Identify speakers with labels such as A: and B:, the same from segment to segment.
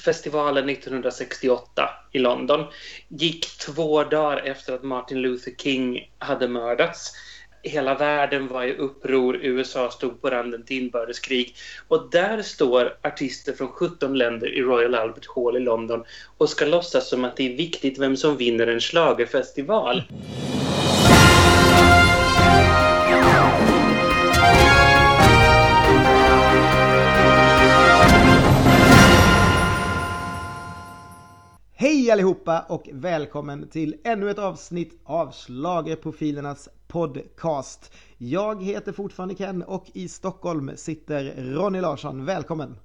A: festivalen 1968 i London gick två dagar efter att Martin Luther King hade mördats. Hela världen var i uppror, USA stod på randen till inbördeskrig. Och där står artister från 17 länder i Royal Albert Hall i London och ska låtsas som att det är viktigt vem som vinner en schlagerfestival.
B: Hej allihopa och välkommen till ännu ett avsnitt av Schlagerprofilernas podcast. Jag heter fortfarande Ken och i Stockholm sitter Ronny Larsson. Välkommen!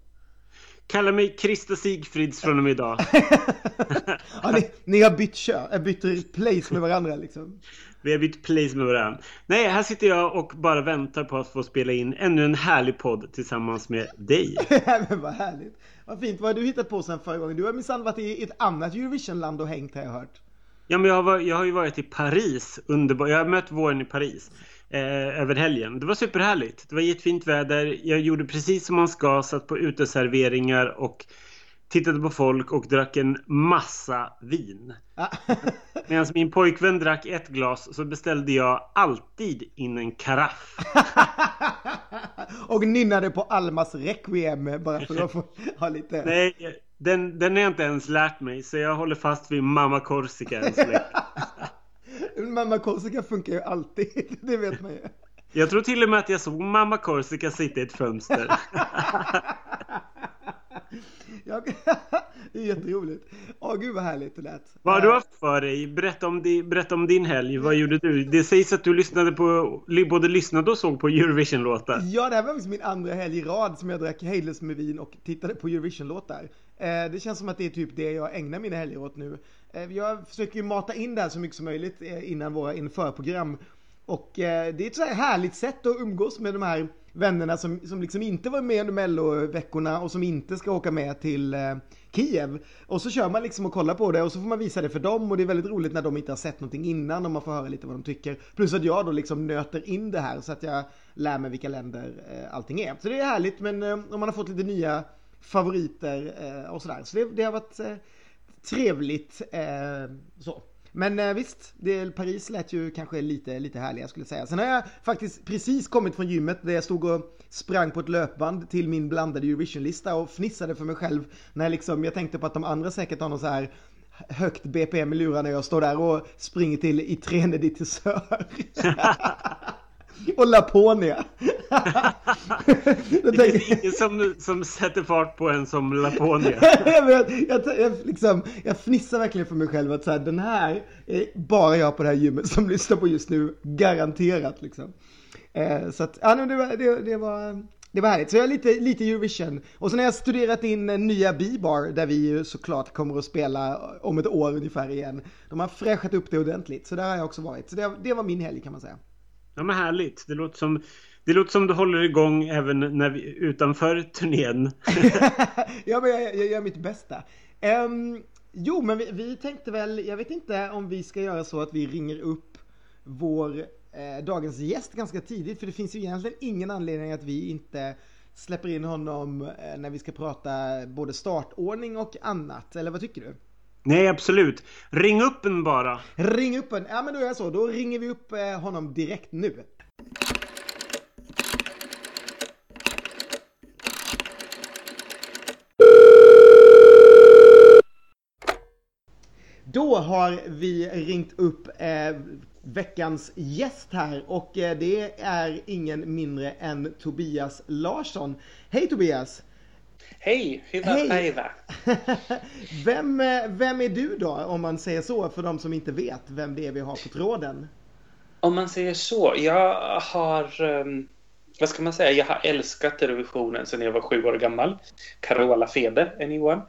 C: Kalla mig Krista Sigfrids från och med idag.
B: ja, ni, ni, har bytt kö, äh, bytt place med varandra liksom.
C: Vi har bytt place med varandra. Nej, här sitter jag och bara väntar på att få spela in ännu en härlig podd tillsammans med dig.
B: Men vad härligt. Vad fint. Vad har du hittat på sen förra gången? Du har minsann varit i ett annat Eurovisionland och hängt har jag hört.
C: Ja, men jag har, jag har ju varit i Paris. Underbar. Jag har mött våren i Paris. Eh, över helgen. Det var superhärligt. Det var jättefint väder. Jag gjorde precis som man ska. Satt på uteserveringar och tittade på folk och drack en massa vin. Medan min pojkvän drack ett glas så beställde jag alltid in en karaff.
B: och nynnade på Almas Requiem bara för att få ha lite...
C: Nej, den, den har jag inte ens lärt mig så jag håller fast vid Mamma Corsica än så länge.
B: Mamma Corsica funkar ju alltid, det vet man ju.
C: Jag tror till och med att jag såg Mamma Corsica sitta i ett fönster.
B: Jag, det är jätteroligt. Åh gud vad härligt det lät.
C: Vad har du haft för dig? Berätta om, di, berätta om din helg. Vad gjorde du? Det sägs att du lyssnade på, både lyssnade och såg på Eurovision-låtar.
B: Ja, det här var min andra helg i rad som jag drack Hales med vin och tittade på Eurovision-låtar. Eh, det känns som att det är typ det jag ägnar mina helger åt nu. Eh, jag försöker ju mata in det här så mycket som möjligt eh, innan våra införprogram. Och det är ett så här härligt sätt att umgås med de här vännerna som, som liksom inte var med under melloveckorna och som inte ska åka med till eh, Kiev. Och så kör man liksom och kollar på det och så får man visa det för dem och det är väldigt roligt när de inte har sett någonting innan och man får höra lite vad de tycker. Plus att jag då liksom nöter in det här så att jag lär mig vilka länder eh, allting är. Så det är härligt men eh, om man har fått lite nya favoriter eh, och sådär. Så det, det har varit eh, trevligt eh, så. Men eh, visst, det, Paris lät ju kanske lite, lite härligare skulle jag säga. Sen har jag faktiskt precis kommit från gymmet där jag stod och sprang på ett löpband till min blandade Eurovision-lista och fnissade för mig själv när jag liksom, jag tänkte på att de andra säkert har någon så här högt BPM i lurarna och jag står där och springer till i Trene dit Sör. och Laponia.
C: det finns ingen som, som sätter fart på en som Laponia.
B: jag, jag, jag, liksom, jag fnissar verkligen för mig själv att så här, den här är bara jag på det här gymmet som lyssnar på just nu, garanterat liksom. Eh, så att, ja, det, var, det, det, var, det var härligt. Så jag har lite, lite Eurovision. Och sen har jag studerat in nya B-bar där vi ju såklart kommer att spela om ett år ungefär igen. De har fräschat upp det ordentligt, så där har jag också varit. Så det, det var min helg kan man säga.
C: Ja men härligt. Det låter som, det låter som du håller igång även när vi, utanför turnén.
B: ja men jag, jag gör mitt bästa. Um, jo men vi, vi, tänkte väl, jag vet inte om vi ska göra så att vi ringer upp vår eh, dagens gäst ganska tidigt. För det finns ju egentligen ingen anledning att vi inte släpper in honom eh, när vi ska prata både startordning och annat. Eller vad tycker du?
C: Nej, absolut. Ring upp en bara.
B: Ring upp en. Ja, men då är det så. Då ringer vi upp eh, honom direkt nu. Då har vi ringt upp eh, veckans gäst här och eh, det är ingen mindre än Tobias Larsson. Hej Tobias!
A: Hej, hyvää Hej.
B: vem, eh, vem är du då, om man säger så, för de som inte vet vem det är vi har på tråden?
A: Om man säger så, jag har, um, vad ska man säga, jag har älskat Eurovisionen sedan jag var sju år gammal. Carola Fede, anyone?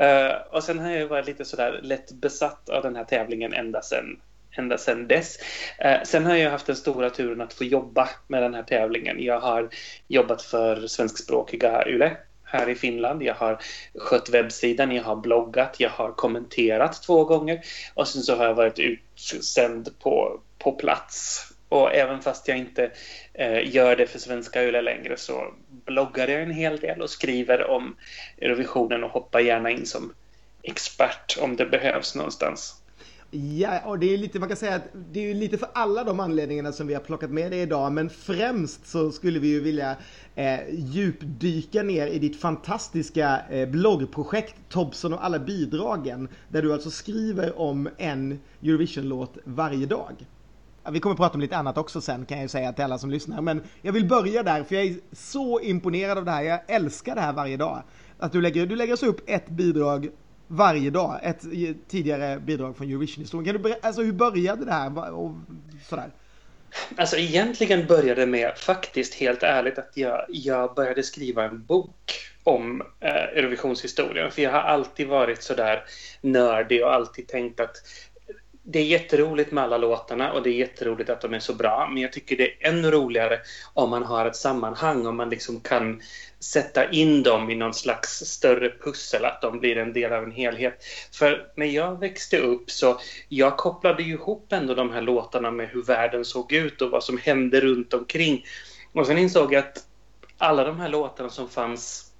A: Uh, och sen har jag varit lite sådär lätt besatt av den här tävlingen ända sedan ända sedan dess. Eh, sen har jag haft den stora turen att få jobba med den här tävlingen. Jag har jobbat för svenskspråkiga YLE här i Finland. Jag har skött webbsidan, jag har bloggat, jag har kommenterat två gånger och sen så har jag varit utsänd på, på plats. Och även fast jag inte eh, gör det för svenska YLE längre så bloggar jag en hel del och skriver om Eurovisionen och hoppar gärna in som expert om det behövs någonstans.
B: Ja, och det är lite, man kan säga att det är lite för alla de anledningarna som vi har plockat med dig idag, men främst så skulle vi ju vilja eh, djupdyka ner i ditt fantastiska eh, bloggprojekt Tobson och alla bidragen, där du alltså skriver om en Eurovision-låt varje dag. Vi kommer att prata om lite annat också sen kan jag ju säga till alla som lyssnar, men jag vill börja där för jag är så imponerad av det här. Jag älskar det här varje dag. Att du lägger, du lägger så upp ett bidrag varje dag. Ett tidigare bidrag från Eurovision-historien. Kan du alltså hur började det här och sådär?
A: Alltså egentligen började det med, faktiskt helt ärligt, att jag, jag började skriva en bok om eh, Eurovisionshistorien. För jag har alltid varit sådär nördig och alltid tänkt att det är jätteroligt med alla låtarna och det är jätteroligt att de är så bra. Men jag tycker det är ännu roligare om man har ett sammanhang, om man liksom kan sätta in dem i någon slags större pussel, att de blir en del av en helhet. För när jag växte upp så jag kopplade ju ihop ändå de här låtarna med hur världen såg ut och vad som hände runt omkring. Och sen insåg jag att alla de här låtarna som fanns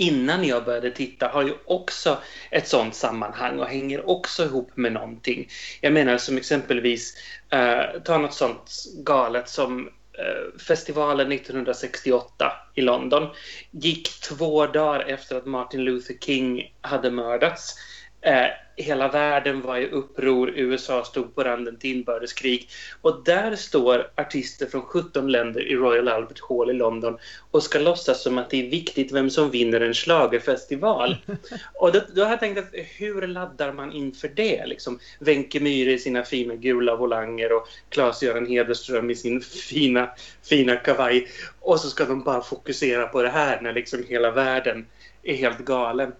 A: innan jag började titta har ju också ett sånt sammanhang och hänger också ihop med någonting. Jag menar som exempelvis, eh, ta något sånt galet som eh, festivalen 1968 i London gick två dagar efter att Martin Luther King hade mördats. Eh, hela världen var i uppror, USA stod på randen till inbördeskrig. Och där står artister från 17 länder i Royal Albert Hall i London och ska låtsas som att det är viktigt vem som vinner en slagerfestival. och då, då har jag tänkt att hur laddar man inför det? Liksom, Wenche Myhre i sina fina gula volanger och Claes-Göran Hederström i sin fina, fina kavaj. Och så ska de bara fokusera på det här när liksom hela världen är helt galen.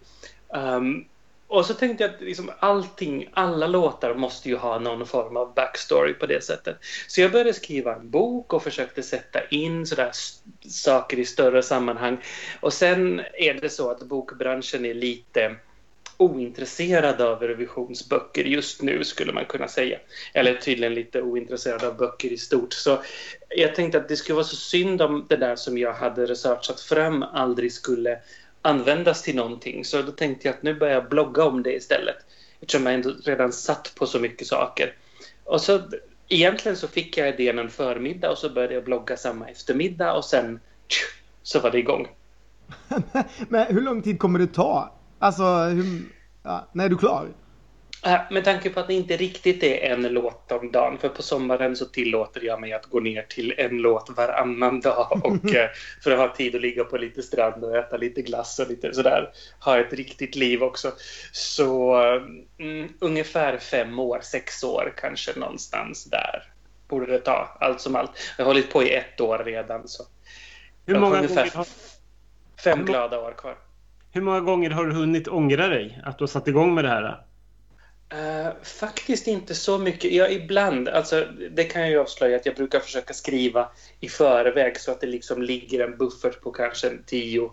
A: Um, och så tänkte jag att liksom allting, alla låtar måste ju ha någon form av backstory på det sättet. Så jag började skriva en bok och försökte sätta in sådär saker i större sammanhang. Och sen är det så att bokbranschen är lite ointresserad av revisionsböcker just nu skulle man kunna säga. Eller tydligen lite ointresserad av böcker i stort. Så jag tänkte att det skulle vara så synd om det där som jag hade researchat fram aldrig skulle användas till någonting. Så då tänkte jag att nu börjar jag blogga om det istället. Eftersom jag ändå redan satt på så mycket saker. Och så egentligen så fick jag idén en förmiddag och så började jag blogga samma eftermiddag och sen så var det igång.
B: Men hur lång tid kommer det ta? Alltså, hur, ja, när är du klar?
A: Med tanke på att det inte riktigt är en låt om dagen, för på sommaren så tillåter jag mig att gå ner till en låt varannan dag och eh, för att ha tid att ligga på lite strand och äta lite glass och lite sådär, ha ett riktigt liv också. Så mm, ungefär fem år, sex år kanske någonstans där borde det ta, allt som allt. Jag har hållit på i ett år redan så.
C: Hur många ungefär
A: har... fem glada år kvar.
C: Hur många gånger har du hunnit ångra dig att du har satt igång med det här?
A: Uh, faktiskt inte så mycket. Ja, ibland. Alltså, det kan jag ju avslöja att jag brukar försöka skriva i förväg så att det liksom ligger en buffert på kanske tio,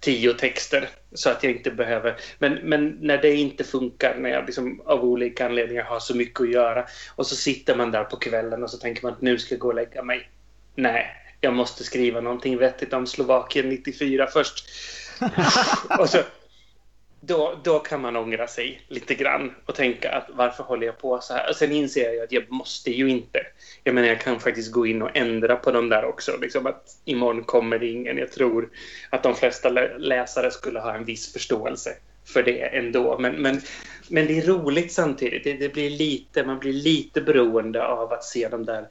A: tio texter. Så att jag inte behöver. Men, men när det inte funkar, när jag liksom av olika anledningar har så mycket att göra och så sitter man där på kvällen och så tänker man att nu ska jag gå och lägga mig. Nej, jag måste skriva någonting vettigt om Slovakien 94 först. och så då, då kan man ångra sig lite grann och tänka att varför håller jag på så här? Och sen inser jag att jag måste ju inte. Jag menar, jag kan faktiskt gå in och ändra på de där också. Liksom att imorgon kommer det ingen. Jag tror att de flesta läsare skulle ha en viss förståelse för det ändå. Men, men, men det är roligt samtidigt. Det, det blir lite, man blir lite beroende av att se de där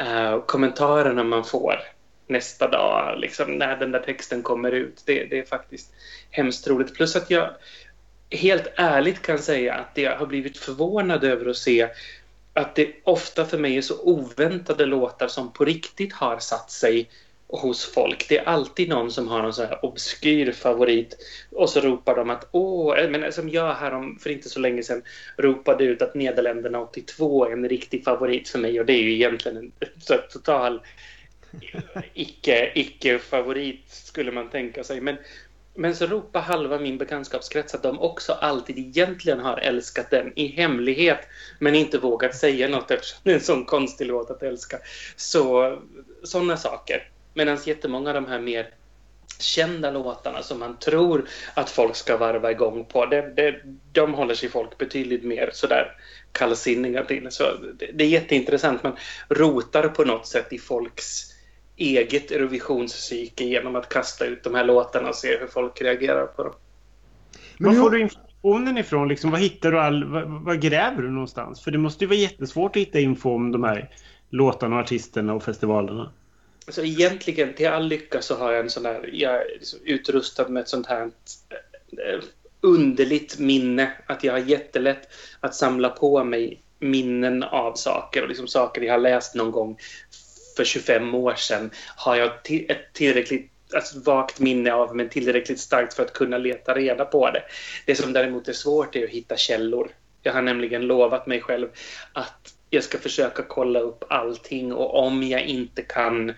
A: uh, kommentarerna man får nästa dag, liksom, när den där texten kommer ut. Det, det, är faktiskt hemskt roligt. Plus att jag helt ärligt kan säga att jag har blivit förvånad över att se att det ofta för mig är så oväntade låtar som på riktigt har satt sig hos folk. Det är alltid någon som har någon sån här obskyr favorit och så ropar de att åh, men som jag här för inte så länge sedan ropade ut att Nederländerna 82 är en riktig favorit för mig och det är ju egentligen en så total icke, icke favorit skulle man tänka sig. Men, men så ropar halva min bekantskapskrets att de också alltid egentligen har älskat den i hemlighet men inte vågat säga något eftersom det är en sån konstig låt att älska. Så sådana saker. Medan jättemånga av de här mer kända låtarna som man tror att folk ska varva igång på, det, det, de håller sig folk betydligt mer sådär kallsinniga till. Så det, det är jätteintressant. Man rotar på något sätt i folks eget Eurovisionspsyke genom att kasta ut de här låtarna och se hur folk reagerar på dem.
C: Men Var får du informationen ifrån? Liksom, vad hittar du all, vad, vad, gräver du någonstans? För det måste ju vara jättesvårt att hitta info om de här låtarna, artisterna och festivalerna.
A: Alltså egentligen till all lycka så har jag en sån här, jag är liksom utrustad med ett sånt här eh, underligt minne. Att jag har jättelätt att samla på mig minnen av saker och liksom saker jag har läst någon gång för 25 år sedan har jag ett tillräckligt alltså, vagt minne av men tillräckligt starkt för att kunna leta reda på det. Det som däremot är svårt är att hitta källor. Jag har nämligen lovat mig själv att jag ska försöka kolla upp allting och om jag inte kan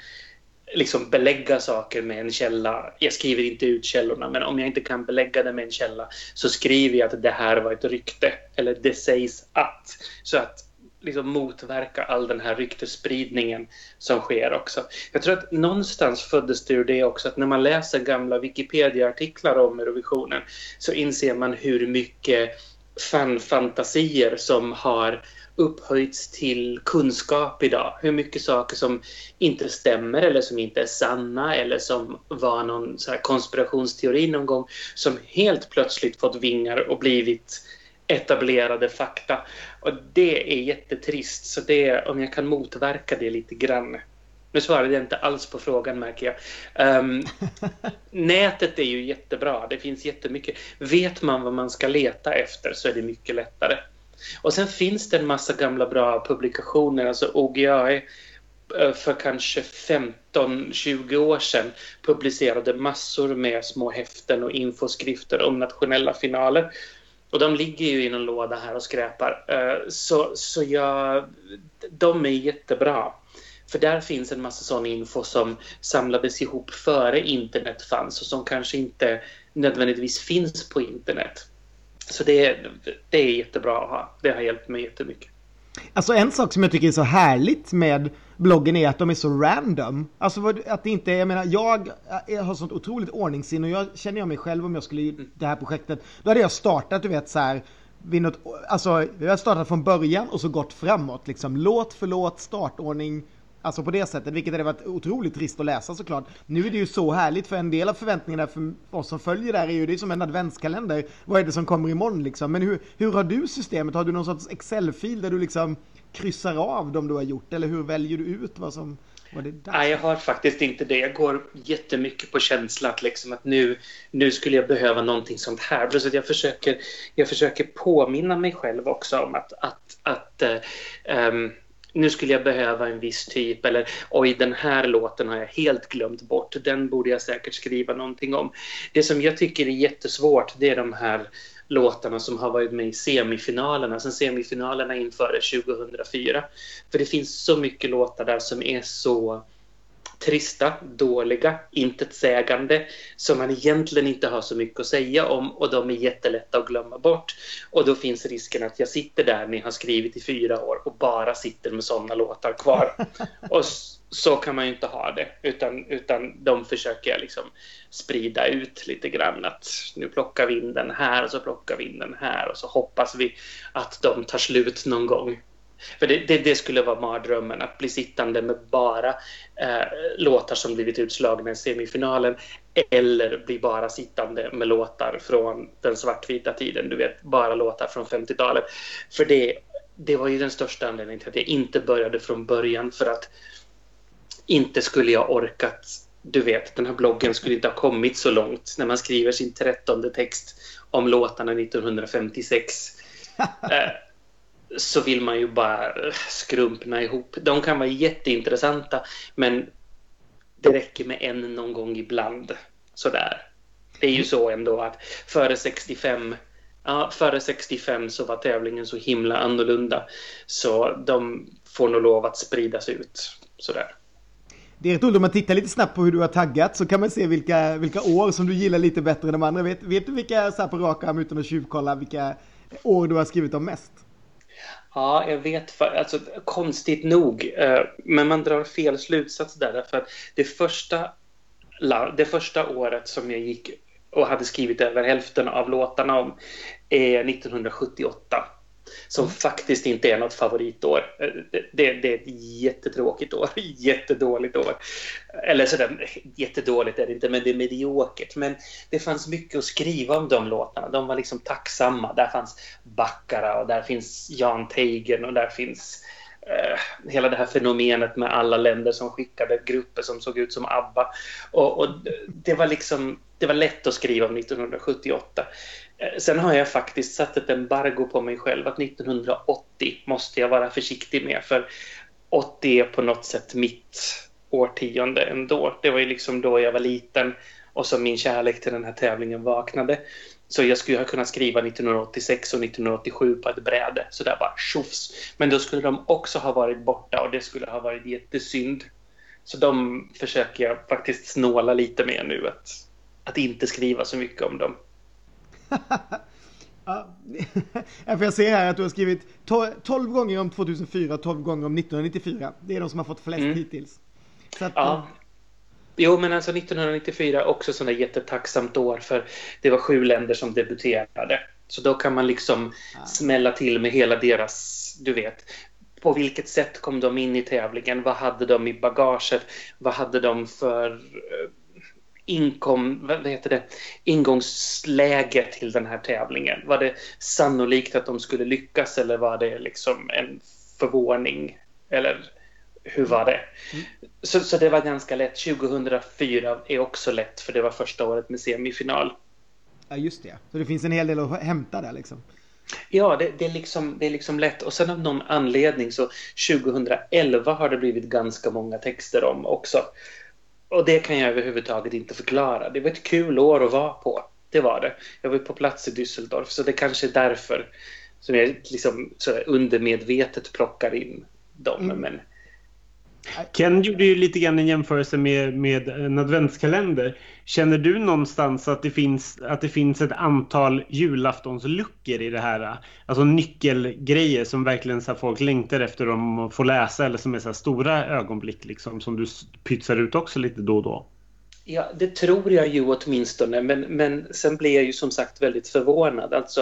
A: liksom belägga saker med en källa. Jag skriver inte ut källorna, men om jag inte kan belägga det med en källa så skriver jag att det här var ett rykte eller det sägs att. Så att liksom motverka all den här ryktesspridningen som sker också. Jag tror att någonstans föddes det ur det också att när man läser gamla Wikipedia-artiklar om Eurovisionen så inser man hur mycket fanfantasier som har upphöjts till kunskap idag. Hur mycket saker som inte stämmer eller som inte är sanna eller som var någon så konspirationsteori någon gång som helt plötsligt fått vingar och blivit etablerade fakta. Och det är jättetrist. Så det, om jag kan motverka det lite grann. Nu svarade jag inte alls på frågan märker jag. Um, nätet är ju jättebra. Det finns jättemycket. Vet man vad man ska leta efter så är det mycket lättare. Och sen finns det en massa gamla bra publikationer. Alltså OGAE eh, för kanske 15-20 år sedan publicerade massor med små häften och infoskrifter om nationella finaler. Och de ligger ju i någon låda här och skräpar. Eh, så, så jag, de är jättebra. För där finns en massa sån info som samlades ihop före internet fanns och som kanske inte nödvändigtvis finns på internet. Så det, det är jättebra att ha. Det har hjälpt mig jättemycket.
B: Alltså en sak som jag tycker är så härligt med bloggen är att de är så random. Alltså att det inte är, jag menar jag, jag har sånt otroligt ordningssinne och jag känner jag mig själv om jag skulle mm. det här projektet. Då hade jag startat, du vet så här, vid något, alltså jag startat från början och så gått framåt liksom. Låt för låt, startordning, Alltså på det sättet, vilket hade varit otroligt trist att läsa såklart. Nu är det ju så härligt för en del av förväntningarna för oss som följer där är ju det är som en adventskalender. Vad är det som kommer imorgon liksom? Men hur, hur har du systemet? Har du någon sorts Excel-fil där du liksom kryssar av dem du har gjort? Eller hur väljer du ut vad som...
A: Nej, jag har faktiskt inte det. Jag går jättemycket på känsla att, liksom att nu, nu skulle jag behöva någonting sånt här. Plus att jag försöker, jag försöker påminna mig själv också om att, att, att um, nu skulle jag behöva en viss typ eller oj den här låten har jag helt glömt bort, den borde jag säkert skriva någonting om. Det som jag tycker är jättesvårt det är de här låtarna som har varit med i semifinalerna, sen semifinalerna inför 2004. För det finns så mycket låtar där som är så trista, dåliga, intetsägande som man egentligen inte har så mycket att säga om och de är jättelätta att glömma bort. Och då finns risken att jag sitter där ni har skrivit i fyra år och bara sitter med sådana låtar kvar. och så kan man ju inte ha det, utan, utan de försöker jag liksom sprida ut lite grann. Att nu plockar vi in den här och så plockar vi in den här och så hoppas vi att de tar slut någon gång. För det, det, det, skulle vara mardrömmen, att bli sittande med bara eh, låtar som blivit utslagna i semifinalen eller bli bara sittande med låtar från den svartvita tiden, du vet, bara låtar från 50-talet. För det, det var ju den största anledningen till att jag inte började från början, för att inte skulle jag orkat du vet, den här bloggen skulle inte ha kommit så långt när man skriver sin trettonde text om låtarna 1956. eh, så vill man ju bara skrumpna ihop. De kan vara jätteintressanta men det räcker med en någon gång ibland. Sådär. Det är ju så ändå att före 65 Ja, före 65 så var tävlingen så himla annorlunda. Så de får nog lov att spridas ut. Sådär.
B: Det är rätt roligt om man tittar lite snabbt på hur du har taggat så kan man se vilka, vilka år som du gillar lite bättre än de andra. Vet, vet du vilka, så här på rak arm utan att tjuvkolla, vilka år du har skrivit om mest?
A: Ja, jag vet. För, alltså, konstigt nog. Eh, men man drar fel slutsats där. Därför att det första det första året som jag gick och hade skrivit över hälften av låtarna om är 1978. Som mm. faktiskt inte är något favoritår. Det, det, det, är ett jättetråkigt år, jättedåligt år. Eller sådär, jättedåligt är det inte, men det är mediokert. Men det fanns mycket att skriva om de låtarna. De var liksom tacksamma. Där fanns Baccara och där finns Jan Teigen och där finns eh, hela det här fenomenet med alla länder som skickade grupper som såg ut som ABBA. Och, och det var liksom, det var lätt att skriva om 1978. Eh, sen har jag faktiskt satt ett embargo på mig själv att 1980 måste jag vara försiktig med för 80 är på något sätt mitt årtionde ändå. Det var ju liksom då jag var liten och som min kärlek till den här tävlingen vaknade. Så jag skulle ha kunnat skriva 1986 och 1987 på ett bräde. Så där bara tjofs. Men då skulle de också ha varit borta och det skulle ha varit jättesynd. Så de försöker jag faktiskt snåla lite med nu. Att, att inte skriva så mycket om dem
B: ja, jag ser här att du har skrivit 12 gånger om 2004 och 12 gånger om 1994. Det är de som har fått flest mm. hittills.
A: Att, ja. Jo, men alltså 1994 också sådana jättetacksamt år för det var sju länder som debuterade. Så då kan man liksom ja. smälla till med hela deras, du vet, på vilket sätt kom de in i tävlingen? Vad hade de i bagaget? Vad hade de för eh, inkom, vad heter det, ingångsläge till den här tävlingen? Var det sannolikt att de skulle lyckas eller var det liksom en förvåning? Eller hur var det? Mm. Så, så det var ganska lätt. 2004 är också lätt för det var första året med semifinal.
B: Ja, just det. Så det finns en hel del att hämta där liksom.
A: Ja, det, det, är liksom, det är liksom lätt. Och sen av någon anledning så 2011 har det blivit ganska många texter om också. Och det kan jag överhuvudtaget inte förklara. Det var ett kul år att vara på. Det var det. Jag var på plats i Düsseldorf så det kanske är därför som jag liksom undermedvetet plockar in dem. Mm. Men
C: Ken gjorde ju lite grann en jämförelse med, med en adventskalender. Känner du någonstans att det finns, att det finns ett antal julaftonsluckor i det här? Alltså nyckelgrejer som verkligen så folk längtar efter att få läsa eller som är så stora ögonblick liksom, som du pytsar ut också lite då och då?
A: Ja, det tror jag ju åtminstone, men, men sen blir jag ju som sagt väldigt förvånad. Alltså,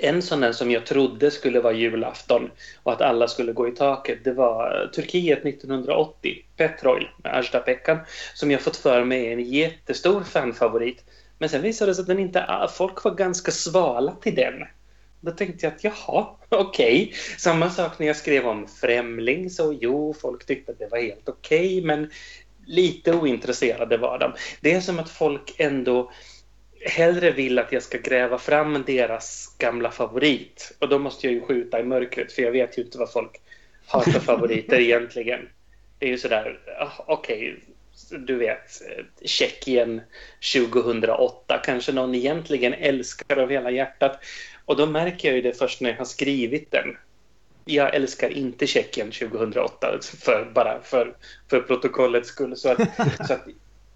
A: en sån där som jag trodde skulle vara julafton och att alla skulle gå i taket, det var Turkiet 1980, Petrol med Ajda Pekkan, som jag fått för mig är en jättestor fanfavorit. Men sen visade det sig att den inte, folk var ganska svala till den. Då tänkte jag att jaha, okej. Okay. Samma sak när jag skrev om Främling, så jo, folk tyckte att det var helt okej, okay, men lite ointresserade var de. Det är som att folk ändå hellre vill att jag ska gräva fram deras gamla favorit. Och då måste jag ju skjuta i mörkret för jag vet ju inte vad folk har för favoriter egentligen. Det är ju sådär, ah, okej, okay, du vet, Tjeckien 2008 kanske någon egentligen älskar av hela hjärtat. Och då märker jag ju det först när jag har skrivit den. Jag älskar inte Tjeckien 2008, för, bara för, för protokollets skull. Så att, så att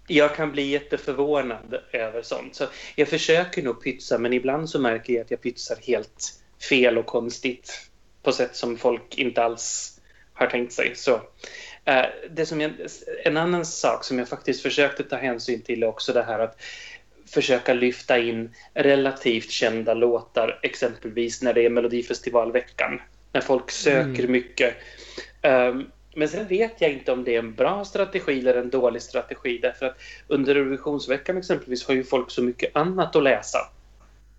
A: jag kan bli jätteförvånad över sånt. Så jag försöker nog pytsa, men ibland så märker jag att jag pytsar helt fel och konstigt på sätt som folk inte alls har tänkt sig. Så, eh, det som jag, en annan sak som jag faktiskt försökte ta hänsyn till är också det här att försöka lyfta in relativt kända låtar, exempelvis när det är Melodifestivalveckan, när folk söker mm. mycket. Um, men sen vet jag inte om det är en bra strategi eller en dålig strategi därför att under revisionsveckan exempelvis har ju folk så mycket annat att läsa.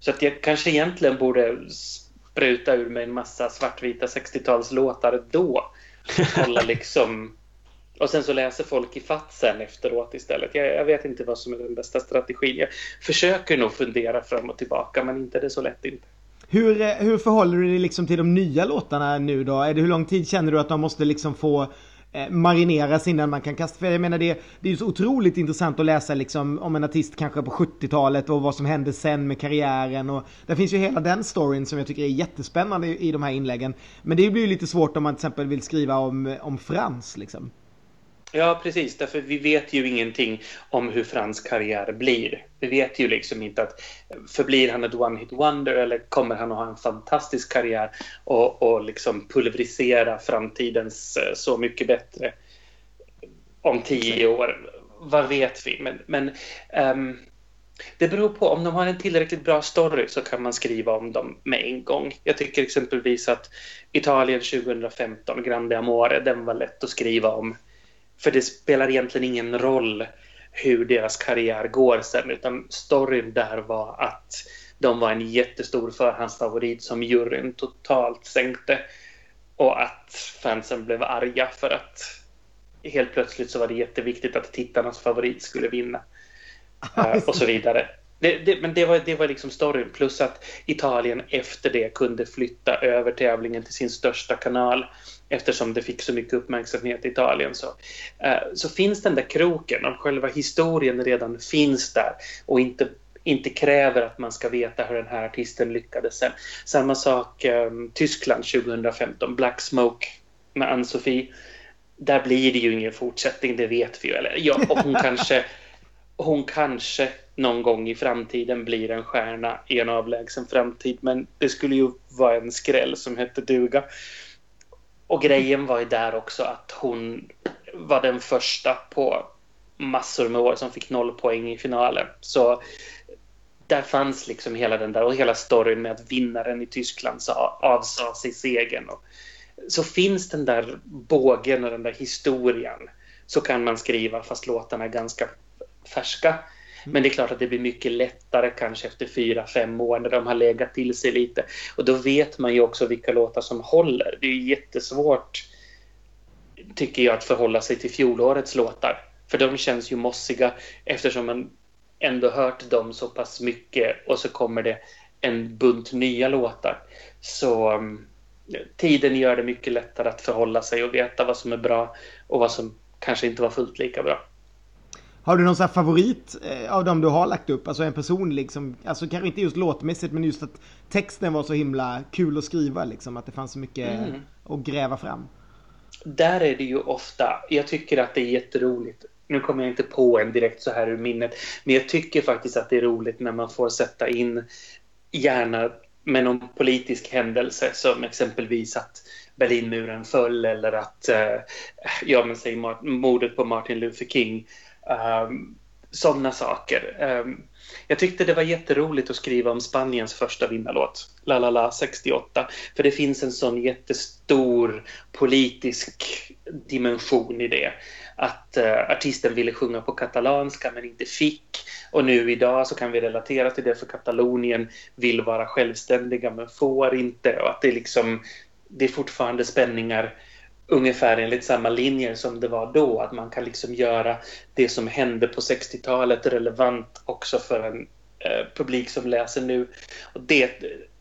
A: Så att jag kanske egentligen borde spruta ur mig en massa svartvita 60-talslåtar då. Hålla liksom... Och sen så läser folk i fatt sen efteråt istället. Jag, jag, vet inte vad som är den bästa strategin. Jag försöker nog fundera fram och tillbaka men inte det är så lätt inte.
B: Hur, eh, hur förhåller du dig liksom till de nya låtarna nu då? Är det, hur lång tid känner du att de måste liksom få eh, marineras innan man kan kasta? För jag menar det, det är ju så otroligt intressant att läsa liksom om en artist kanske på 70-talet och vad som hände sen med karriären och där finns ju hela den storyn som jag tycker är jättespännande i, i de här inläggen. Men det blir ju lite svårt om man till exempel vill skriva om, om Frans liksom.
A: Ja, precis. Därför vi vet ju ingenting om hur Frans karriär blir. Vi vet ju liksom inte att förblir han ett one-hit wonder eller kommer han att ha en fantastisk karriär och, och liksom pulverisera framtidens eh, Så mycket bättre om tio år. vad vet vi? Men, men um, det beror på. Om de har en tillräckligt bra story så kan man skriva om dem med en gång. Jag tycker exempelvis att Italien 2015, Grande Amore, den var lätt att skriva om. För det spelar egentligen ingen roll hur deras karriär går sen, utan storyn där var att de var en jättestor förhandsfavorit som juryn totalt sänkte. Och att fansen blev arga för att helt plötsligt så var det jätteviktigt att tittarnas favorit skulle vinna. Uh, och så vidare. Det, det, men det var, det var liksom storyn. Plus att Italien efter det kunde flytta över tävlingen till sin största kanal eftersom det fick så mycket uppmärksamhet i Italien. Så, uh, så finns den där kroken och själva historien redan finns där och inte inte kräver att man ska veta hur den här artisten lyckades sen. Samma sak um, Tyskland 2015, Black Smoke med Ann-Sofie. Där blir det ju ingen fortsättning, det vet vi ju. Eller, ja, och hon kanske, hon kanske någon gång i framtiden blir en stjärna i en avlägsen framtid. Men det skulle ju vara en skräll som hette duga. Och grejen var ju där också att hon var den första på massor med år som fick noll poäng i finalen. Så där fanns liksom hela den där och hela storyn med att vinnaren i Tyskland avsade sig segern. Så finns den där bågen och den där historien så kan man skriva fast låtarna är ganska färska. Men det är klart att det blir mycket lättare kanske efter fyra, fem år när de har legat till sig lite. Och då vet man ju också vilka låtar som håller. Det är jättesvårt, tycker jag, att förhålla sig till fjolårets låtar. För de känns ju mossiga eftersom man ändå hört dem så pass mycket och så kommer det en bunt nya låtar. Så mm, tiden gör det mycket lättare att förhålla sig och veta vad som är bra och vad som kanske inte var fullt lika bra.
B: Har du någon sån favorit eh, av dem du har lagt upp? Alltså en personlig som, alltså kanske inte just låtmässigt men just att texten var så himla kul att skriva liksom. Att det fanns så mycket mm. att gräva fram.
A: Där är det ju ofta, jag tycker att det är jätteroligt nu kommer jag inte på en direkt så här ur minnet, men jag tycker faktiskt att det är roligt när man får sätta in gärna med någon politisk händelse som exempelvis att Berlinmuren föll eller att, uh, ja men säg mordet på Martin Luther King. Um, Sådana saker. Um, jag tyckte det var jätteroligt att skriva om Spaniens första vinnarlåt, La La La 68, för det finns en sån jättestor politisk dimension i det att uh, artisten ville sjunga på katalanska men inte fick. Och nu idag så kan vi relatera till det för Katalonien vill vara självständiga men får inte. Och att det, liksom, det är fortfarande spänningar ungefär enligt samma linjer som det var då. Att man kan liksom göra det som hände på 60-talet relevant också för en eh, publik som läser nu. Och det,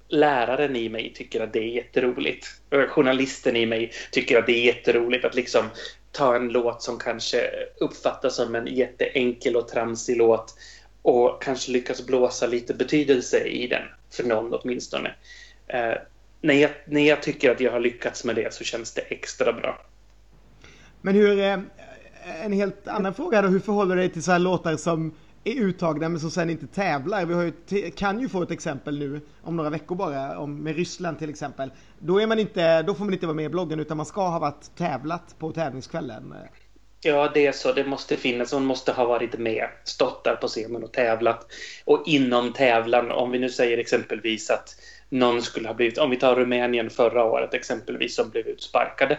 A: läraren i mig tycker att det är jätteroligt. Eh, journalisten i mig tycker att det är jätteroligt att liksom ta en låt som kanske uppfattas som en jätteenkel och tramsig låt och kanske lyckas blåsa lite betydelse i den, för någon åtminstone. Eh, när, jag, när jag tycker att jag har lyckats med det så känns det extra bra.
B: Men hur, eh, en helt annan fråga då, hur förhåller du dig till så här låtar som är uttagna men som sen inte tävlar. Vi har ju, kan ju få ett exempel nu om några veckor bara, om, med Ryssland till exempel. Då, är man inte, då får man inte vara med i bloggen utan man ska ha varit tävlat på tävlingskvällen.
A: Ja, det är så. Det måste finnas. Hon måste ha varit med, stått där på scenen och tävlat. Och inom tävlan, om vi nu säger exempelvis att någon skulle ha blivit, om vi tar Rumänien förra året exempelvis, som blev utsparkade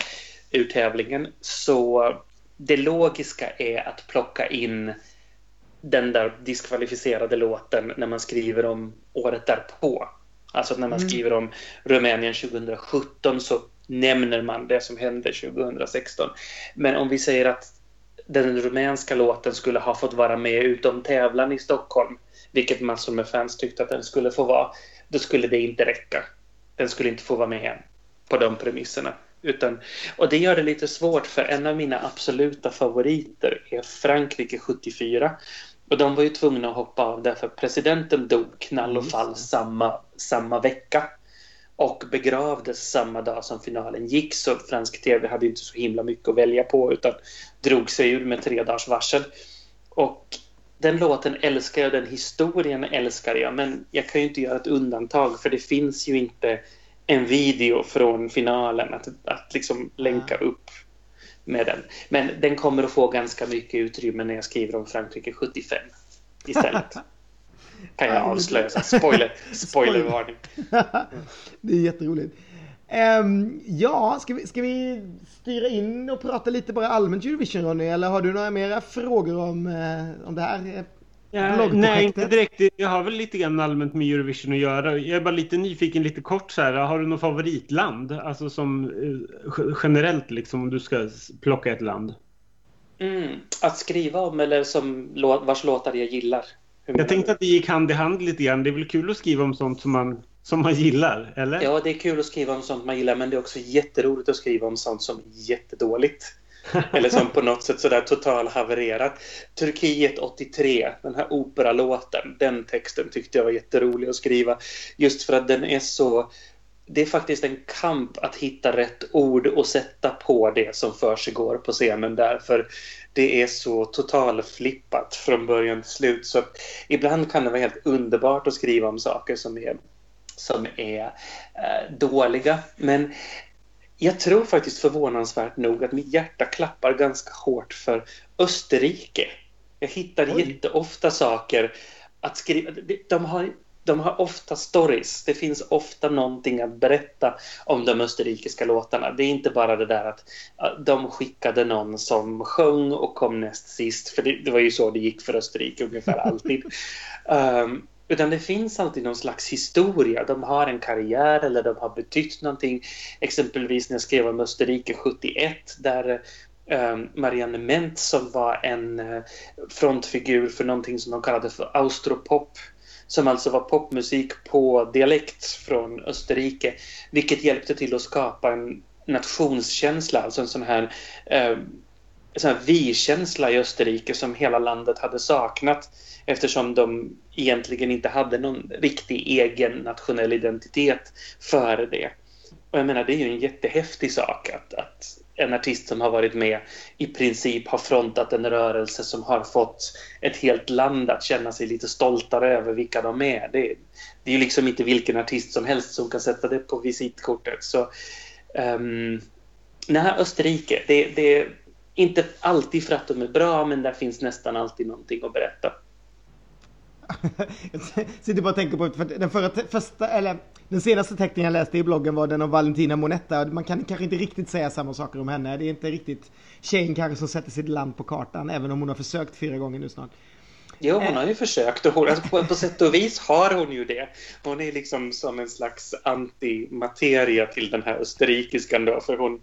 A: ur tävlingen. Så det logiska är att plocka in den där diskvalificerade låten när man skriver om året därpå. Alltså när man mm. skriver om Rumänien 2017 så nämner man det som hände 2016. Men om vi säger att den rumänska låten skulle ha fått vara med utom tävlan i Stockholm, vilket massor med fans tyckte att den skulle få vara, då skulle det inte räcka. Den skulle inte få vara med på de premisserna. Utan, och det gör det lite svårt för en av mina absoluta favoriter är Frankrike 74 och de var ju tvungna att hoppa av därför presidenten dog knall och fall samma, samma vecka. Och begravdes samma dag som finalen gick så fransk tv hade inte så himla mycket att välja på utan drog sig ur med tre dagars varsel. Och den låten älskar jag, den historien älskar jag men jag kan ju inte göra ett undantag för det finns ju inte en video från finalen att, att liksom länka upp med den. Men den kommer att få ganska mycket utrymme när jag skriver om Frankrike 75 istället. kan jag avslöja. Spoiler, spoilervarning.
B: det är jätteroligt. Um, ja, ska vi, ska vi styra in och prata lite bara allmänt Eurovision Ronny? Eller har du några mera frågor om, uh, om det här
C: Ja, nej, inte direkt. Jag har väl lite grann allmänt med Eurovision att göra. Jag är bara lite nyfiken, lite kort så här. Har du något favoritland? Alltså som uh, generellt liksom om du ska plocka ett land.
A: Mm, att skriva om eller som vars låtar jag gillar.
C: Jag tänkte att det gick hand i hand lite grann. Det är väl kul att skriva om sånt som man, som man gillar, eller?
A: Ja, det är kul att skriva om sånt man gillar, men det är också jätteroligt att skriva om sånt som är jättedåligt. Eller som på något sätt sådär totalhavererat. Turkiet 83, den här operalåten, den texten tyckte jag var jätterolig att skriva. Just för att den är så... Det är faktiskt en kamp att hitta rätt ord och sätta på det som för sig går på scenen där. För det är så totalflippat från början till slut. Så ibland kan det vara helt underbart att skriva om saker som är som är eh, dåliga. Men jag tror faktiskt förvånansvärt nog att mitt hjärta klappar ganska hårt för Österrike. Jag hittar Oj. jätteofta saker att skriva. De har, de har ofta stories. Det finns ofta någonting att berätta om de österrikiska låtarna. Det är inte bara det där att de skickade någon som sjöng och kom näst sist. För det, det var ju så det gick för Österrike ungefär alltid. um, Utan det finns alltid någon slags historia. De har en karriär eller de har betytt någonting. Exempelvis när jag skrev om Österrike 71 där ehm, Marianne Ment som var en eh, frontfigur för någonting som de kallade för austropop som alltså var popmusik på dialekt från Österrike vilket hjälpte till att skapa en nationskänsla, alltså en sån här ehm, en här vi-känsla i Österrike som hela landet hade saknat eftersom de egentligen inte hade någon riktig egen nationell identitet före det. Och jag menar, det är ju en jättehäftig sak att, att en artist som har varit med i princip har frontat en rörelse som har fått ett helt land att känna sig lite stoltare över vilka de är. Det, det är ju liksom inte vilken artist som helst som kan sätta det på visitkortet. Så um, nej, Österrike, det, det inte alltid för att de är bra, men där finns nästan alltid någonting att berätta.
B: jag sitter bara och tänker på, för den förra, första, eller den senaste teckningen jag läste i bloggen var den om Valentina Monetta. Man kan kanske inte riktigt säga samma saker om henne. Det är inte riktigt tjejen kanske som sätter sitt land på kartan, även om hon har försökt fyra gånger nu snart.
A: Jo, hon har ju försökt och hon, alltså på, på sätt och vis har hon ju det. Hon är liksom som en slags antimateria till den här österrikiskan då, för hon,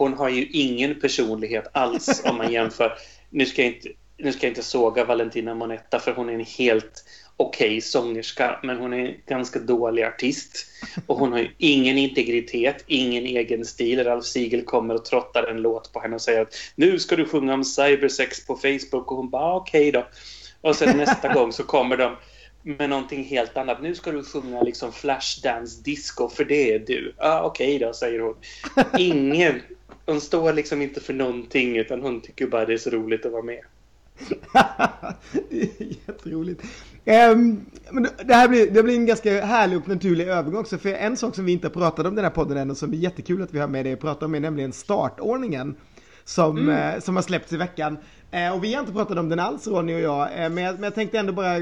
A: hon har ju ingen personlighet alls om man jämför. Nu ska jag inte nu ska jag inte såga Valentina Monetta för hon är en helt okej okay sångerska men hon är en ganska dålig artist. Och hon har ju ingen integritet, ingen egen stil. Ralf Siegel kommer och trottar en låt på henne och säger att nu ska du sjunga om cybersex på Facebook och hon bara okej okay då. Och sen nästa gång så kommer de med någonting helt annat. Nu ska du sjunga liksom Flashdance disco för det är du. Ja ah, okej okay då säger hon. Ingen, hon står liksom inte för någonting utan hon tycker bara det är så roligt att vara med.
B: det är jätteroligt. Um, men det här blir, det blir en ganska härlig och naturlig övergång också. För en sak som vi inte har pratat om den här podden än och som är jättekul att vi har med dig att prata om är nämligen startordningen. Som, mm. eh, som har släppts i veckan. Eh, och vi har inte pratat om den alls Ronny och jag. Eh, men, jag men jag tänkte ändå bara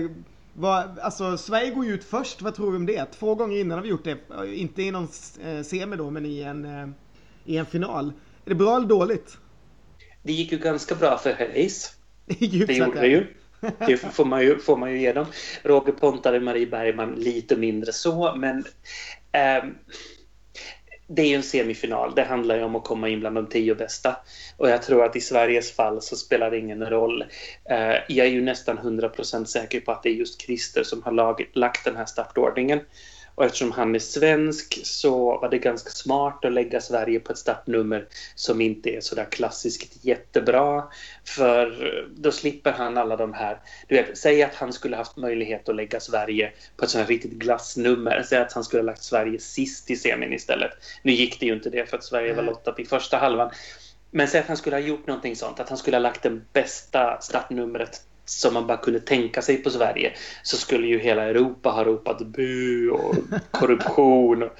B: vad, alltså Sverige går ju ut först, vad tror vi om det? Två gånger innan har vi gjort det. Inte i någon eh, semi då, men i en, eh, i en final. Är det bra eller dåligt?
A: Det gick ju ganska bra för Hayes. det gjorde det ju. Det får man ju, får man ju ge dem. Roger Pontare, Marie Bergman lite mindre så, men eh, det är ju en semifinal. Det handlar ju om att komma in bland de tio bästa. Och jag tror att i Sveriges fall så spelar det ingen roll. Eh, jag är ju nästan 100% säker på att det är just Christer som har lag, lagt den här startordningen. Och eftersom han är svensk så var det ganska smart att lägga Sverige på ett startnummer som inte är sådär klassiskt jättebra. För då slipper han alla de här... Du vet, säg att han skulle haft möjlighet att lägga Sverige på ett sånt här riktigt glassnummer. Säg att han skulle ha lagt Sverige sist i semin istället. Nu gick det ju inte det för att Sverige var lottat i första halvan. Men säg att han skulle ha gjort någonting sånt, att han skulle ha lagt det bästa startnumret som man bara kunde tänka sig på Sverige så skulle ju hela Europa ha ropat bu och korruption.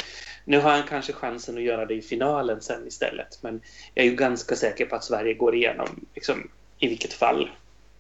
A: Nu har han kanske chansen att göra det i finalen sen istället. Men jag är ju ganska säker på att Sverige går igenom liksom, i vilket fall.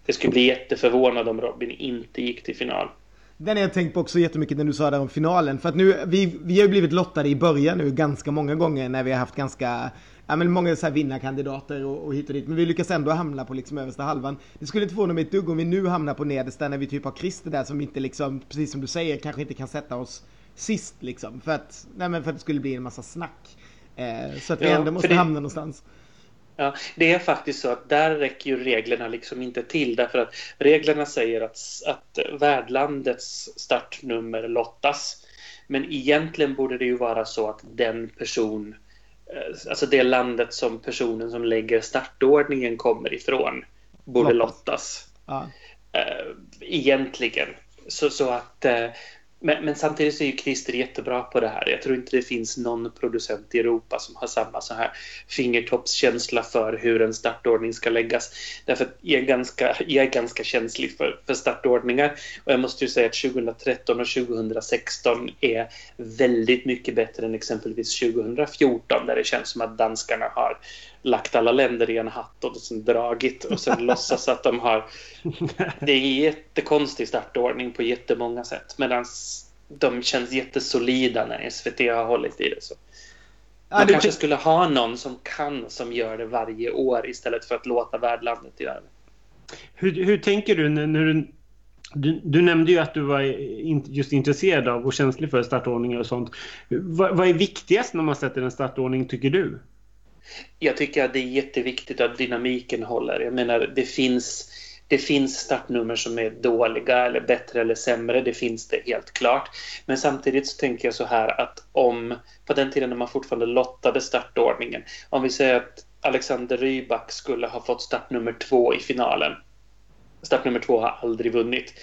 A: Det skulle bli jätteförvånad om Robin inte gick till final.
B: Den har jag tänkt på också jättemycket när du sa där om finalen. För att nu, vi, vi har ju blivit lottade i början nu ganska många gånger när vi har haft ganska ja, men många så här vinnarkandidater och, och hit och dit. Men vi lyckas ändå hamna på liksom översta halvan. Det skulle inte förvåna mig ett dugg om vi nu hamnar på nedersta när vi typ har Christer där som inte liksom, precis som du säger, kanske inte kan sätta oss sist liksom. För att, nej men för att det skulle bli en massa snack. Eh, så att vi ja, ändå måste det... hamna någonstans.
A: Ja, det är faktiskt så att där räcker ju reglerna liksom inte till därför att reglerna säger att, att värdlandets startnummer lottas. Men egentligen borde det ju vara så att den person, alltså det landet som personen som lägger startordningen kommer ifrån, borde lottas. Ja. Eh, egentligen. Så, så att eh, men, men, samtidigt så är ju Christer jättebra på det här. Jag tror inte det finns någon producent i Europa som har samma så här fingertoppskänsla för hur en startordning ska läggas. Därför att jag är ganska, jag är ganska känslig för, för startordningar. Och jag måste ju säga att 2013 och 2016 är väldigt mycket bättre än exempelvis 2014 där det känns som att danskarna har lagt alla länder i en hatt och sen dragit och sen låtsas att de har... Det är jättekonstig startordning på jättemånga sätt medan de känns jättesolida när SVT har hållit i det. Så. Man ja, kanske skulle ha någon som kan som gör det varje år istället för att låta värdlandet göra det.
C: Hur, hur tänker du när du, du, du, nämnde ju att du var just intresserad av och känslig för startordningar och sånt. Vad, vad är viktigast när man sätter en startordning tycker du?
A: Jag tycker att det är jätteviktigt att dynamiken håller. Jag menar, det finns, det finns startnummer som är dåliga eller bättre eller sämre. Det finns det helt klart. Men samtidigt så tänker jag så här att om, på den tiden när man fortfarande lottade startordningen, om vi säger att Alexander Rybak skulle ha fått startnummer två i finalen. Startnummer två har aldrig vunnit.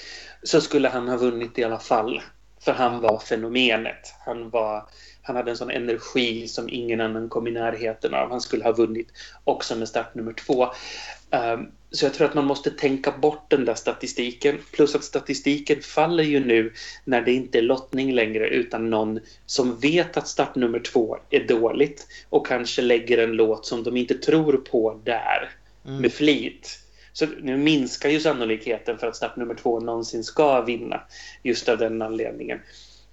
A: Så skulle han ha vunnit i alla fall. För han var fenomenet. Han var han hade en sån energi som ingen annan kom i närheten av. Han skulle ha vunnit också med start nummer två. Ehm, så jag tror att man måste tänka bort den där statistiken. Plus att statistiken faller ju nu när det inte är lottning längre utan någon som vet att start nummer två är dåligt och kanske lägger en låt som de inte tror på där mm. med flit. Så nu minskar ju sannolikheten för att start nummer två någonsin ska vinna just av den anledningen.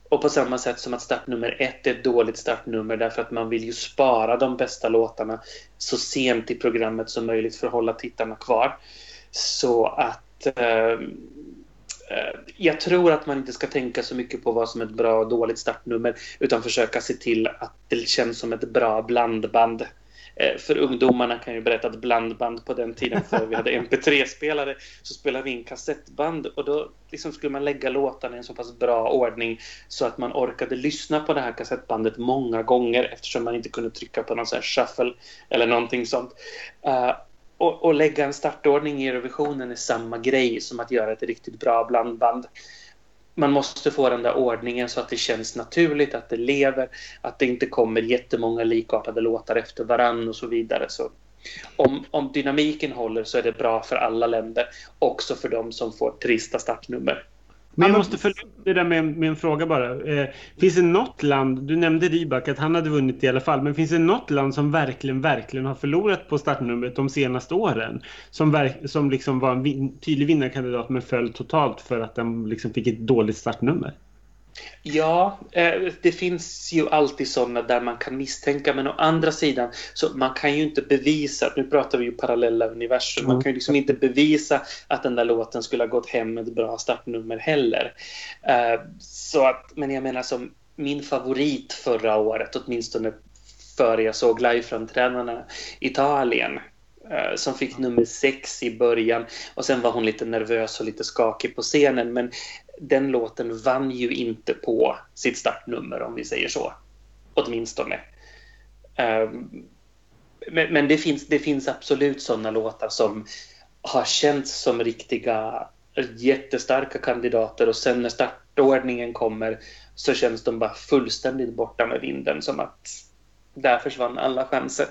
A: Och på samma sätt som att startnummer ett är ett dåligt startnummer därför att man vill ju spara de bästa låtarna så sent i programmet som möjligt för att hålla tittarna kvar. Så att eh, eh jag tror att man inte ska tänka så mycket på vad som är ett bra och dåligt startnummer utan försöka se till att det känns som ett bra blandband Eh, för ungdomarna kan jag berätta att blandband på den tiden, för vi hade MP3-spelare, så spelade vi in kassettband och då liksom skulle man lägga låtarna i en så pass bra ordning så att man orkade lyssna på det här kassettbandet många gånger eftersom man inte kunde trycka på någon sån här shuffle eller någonting sånt. Uh, och, och, lägga en startordning i Eurovisionen är samma grej som att göra ett riktigt bra blandband man måste få den där ordningen så att det känns naturligt, att det lever, att det inte kommer jättemånga likartade låtar efter varann och så vidare. Så om, om dynamiken håller så är det bra för alla länder, också för de som får trista startnummer.
C: Men jag måste följa upp det där med, med en fråga bara. Eh, finns det något land, du nämnde Rybak att han hade vunnit i alla fall, men finns det något land som verkligen, verkligen har förlorat på startnumret de senaste åren? Som, verk, som liksom var en vin, tydlig vinnarkandidat men föll totalt för att den liksom fick ett dåligt startnummer?
A: Ja, eh, det finns ju alltid sådana där man kan misstänka men å andra sidan så man kan ju inte bevisa, nu pratar vi ju parallella universum, man kan ju liksom inte bevisa att den där låten skulle ha gått hem med ett bra startnummer heller. Eh, så att, men jag menar som min favorit förra året, åtminstone före jag såg liveframträdandena, Italien eh, som fick nummer sex i början och sen var hon lite nervös och lite skakig på scenen men den låten vann ju inte på sitt startnummer om vi säger så. Åtminstone. Um, men, men det, finns, det finns absolut sådana låtar som har känts som riktiga jättestarka kandidater och sen när startordningen kommer så känns de bara fullständigt borta med vinden som att där försvann alla chanser.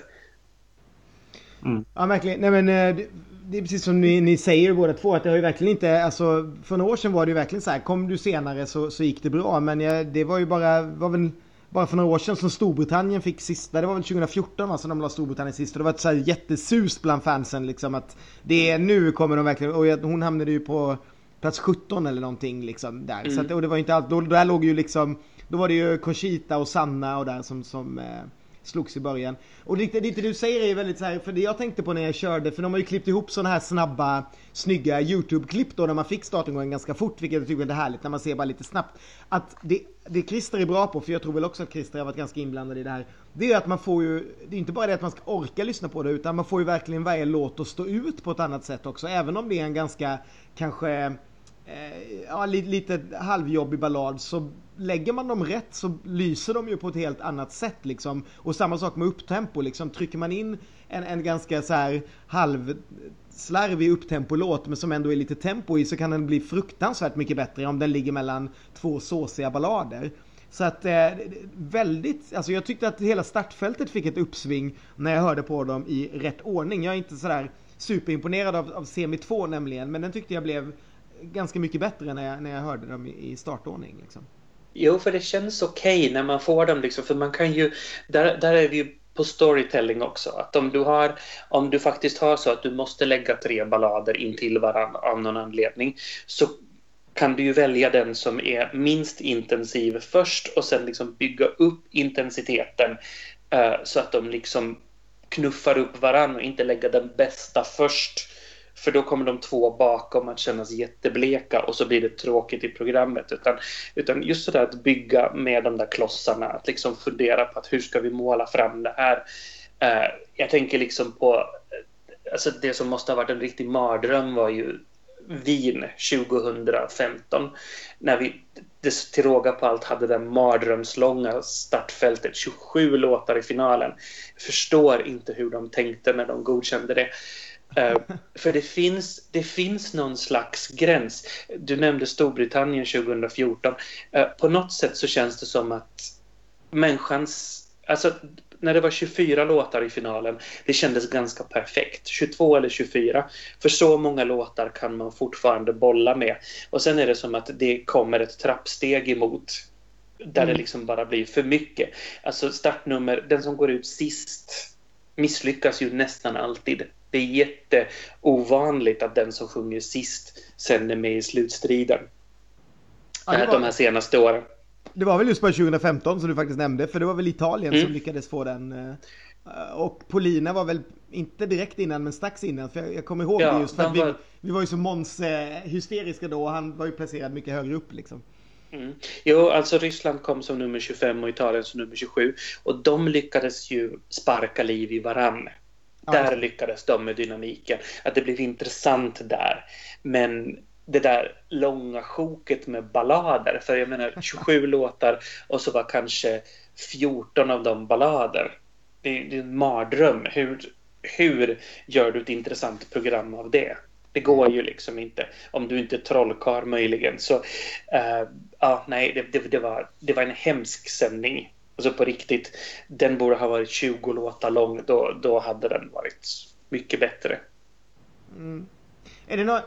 B: Mm. Ja, verkligen. Nej, men, eh, det är precis som ni, ni, säger båda två att det har ju verkligen inte, alltså för några år sedan var det ju verkligen så här, kom du senare så, så gick det bra men jag, det var ju bara, var väl bara för några år sedan som Storbritannien fick sista, det var väl 2014 va, som de la Storbritannien sist och det var ett så här jättesus bland fansen liksom att det är nu kommer de verkligen, och hon hamnade ju på plats 17 eller någonting liksom där. Mm. Så att, och det var inte allt, då, där låg ju liksom, då var det ju Conchita och Sanna och där som, som eh, slogs i början. Och det, det, det du säger är väldigt så här, för det jag tänkte på när jag körde, för de har ju klippt ihop sådana här snabba, snygga YouTube-klipp då när man fick startingången ganska fort, vilket jag tycker är härligt när man ser bara lite snabbt. Att det, det Christer är bra på, för jag tror väl också att Christer har varit ganska inblandad i det här, det är att man får ju, det är inte bara det att man ska orka lyssna på det, utan man får ju verkligen varje låt att stå ut på ett annat sätt också, även om det är en ganska, kanske, Eh, ja, lite, lite halvjobbig ballad så lägger man dem rätt så lyser de ju på ett helt annat sätt liksom. Och samma sak med upptempo liksom. Trycker man in en, en ganska så här halv slarvig men som ändå är lite tempo i så kan den bli fruktansvärt mycket bättre om den ligger mellan två såsiga ballader. Så att eh, väldigt, alltså jag tyckte att hela startfältet fick ett uppsving när jag hörde på dem i rätt ordning. Jag är inte sådär superimponerad av, av Semi 2 nämligen, men den tyckte jag blev ganska mycket bättre när jag, när jag hörde dem i, startordning. Liksom.
A: Jo, för det känns okej okay när man får dem liksom, för man kan ju, där, där är vi ju på storytelling också. Att om du har, om du faktiskt har så att du måste lägga tre ballader in till varandra av någon anledning så kan du ju välja den som är minst intensiv först och sen liksom bygga upp intensiteten uh, så att de liksom knuffar upp varandra och inte lägga den bästa först för då kommer de två bakom att kännas jättebleka och så blir det tråkigt i programmet. Utan, utan just sådär att bygga med de där klossarna, att liksom fundera på att hur ska vi måla fram det här. Uh, jag tänker liksom på, eh, alltså det som måste ha varit en riktig mardröm var ju Wien 2015 när vi till råga på allt hade det mardrömslånga startfältet, 27 låtar i finalen. Jag förstår inte hur de tänkte när de godkände det. Uh, för det finns, det finns någon slags gräns. Du nämnde Storbritannien 2014. Uh, eh, på något sätt så känns det som att människans... Alltså, när det var 24 låtar i finalen, det kändes ganska perfekt. 22 eller 24. För så många låtar kan man fortfarande bolla med. Och sen är det som att det kommer ett trappsteg emot där mm. det liksom bara blir för mycket. Alltså startnummer, den som går ut sist misslyckas ju nästan alltid. Det är jätteovanligt att den som sjunger sist sen är med i slutstriden. Ja, var... De här senaste åren.
B: Det var väl just bara 2015 som du faktiskt nämnde, för det var väl Italien mm. som lyckades få den. Eh, och Polina var väl inte direkt innan, men strax innan. För jag, kommer ihåg ja, det just för att var... vi, vi var ju så Måns eh, hysteriska då och han var ju placerad mycket högre upp liksom.
A: Mm. Jo, alltså Ryssland kom som nummer 25 och Italien som nummer 27. Och de lyckades ju sparka liv i varann. Där lyckades de med dynamiken. Att det blev intressant där. Men det där långa sjoket med ballader, för jag menar 27 låtar och så var kanske 14 av dem ballader. Det är, det är en mardröm. Hur, hur gör du ett intressant program av det? Det går ju liksom inte. Om du inte är trollkarl möjligen. Så uh, ja, nej, det, det, det, var, det var en hemsk sändning. Alltså på riktigt, den borde ha varit 20 låtar lång. Då, då hade den varit mycket bättre.
B: Mm. Är det något,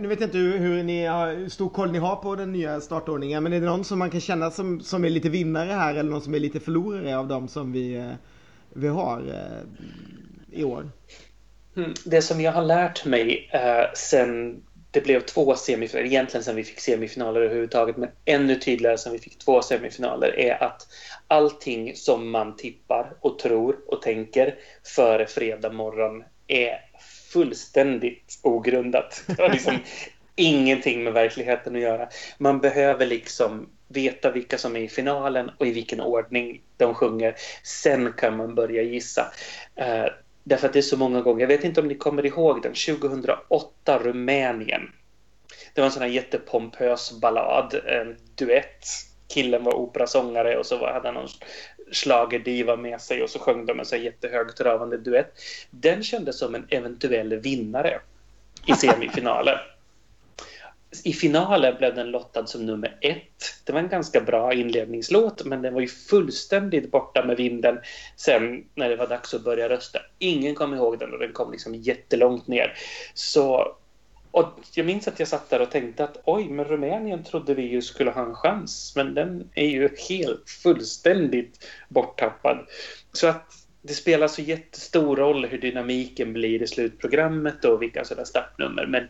B: nu vet jag inte hur, hur, ni har, hur stor koll ni har på den nya startordningen. Men är det någon som man kan känna som, som är lite vinnare här eller någon som är lite förlorare av dem som vi, eh, vi har eh, i år?
A: Mm, det som jag har lärt mig eh, sen det blev två semifinaler, egentligen sen vi fick semifinaler överhuvudtaget, men ännu tydligare sen vi fick två semifinaler, är att allting som man tippar och tror och tänker före fredag morgon är fullständigt ogrundat. Det har liksom ingenting med verkligheten att göra. Man behöver liksom veta vilka som är i finalen och i vilken ordning de sjunger. Sen kan man börja gissa. Därför att det är så många gånger. Jag vet inte om ni kommer ihåg den. 2008 Rumänien. Det var en sån här jättepompös ballad, en duett killen var operasångare och så hade han någon schlagerdiva med sig och så sjöng de en så jättehögtravande duett. Den kändes som en eventuell vinnare i semifinalen. I finalen blev den lottad som nummer ett. Det var en ganska bra inledningslåt men den var ju fullständigt borta med vinden sen när det var dags att börja rösta. Ingen kom ihåg den och den kom liksom jättelångt ner. Så och jag minns att jag satt där och tänkte att oj, men Rumänien trodde vi ju skulle ha en chans. Men den är ju helt fullständigt borttappad. Så att det spelar så jättestor roll hur dynamiken blir i slutprogrammet och vilka sådana startnummer. Men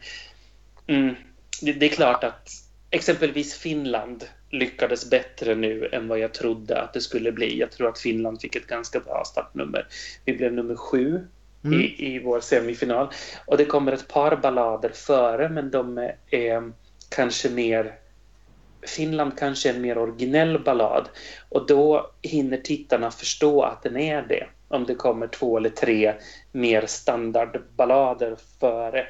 A: mm, det, det, är klart att exempelvis Finland lyckades bättre nu än vad jag trodde att det skulle bli. Jag tror att Finland fick ett ganska bra startnummer. Vi blev nummer sju mm. i, i vår semifinal. Och det kommer ett par ballader före, men de är, är kanske mer Finland kanske är en mer originell ballad och då hinner tittarna förstå att den är det om det kommer två eller tre mer standardballader före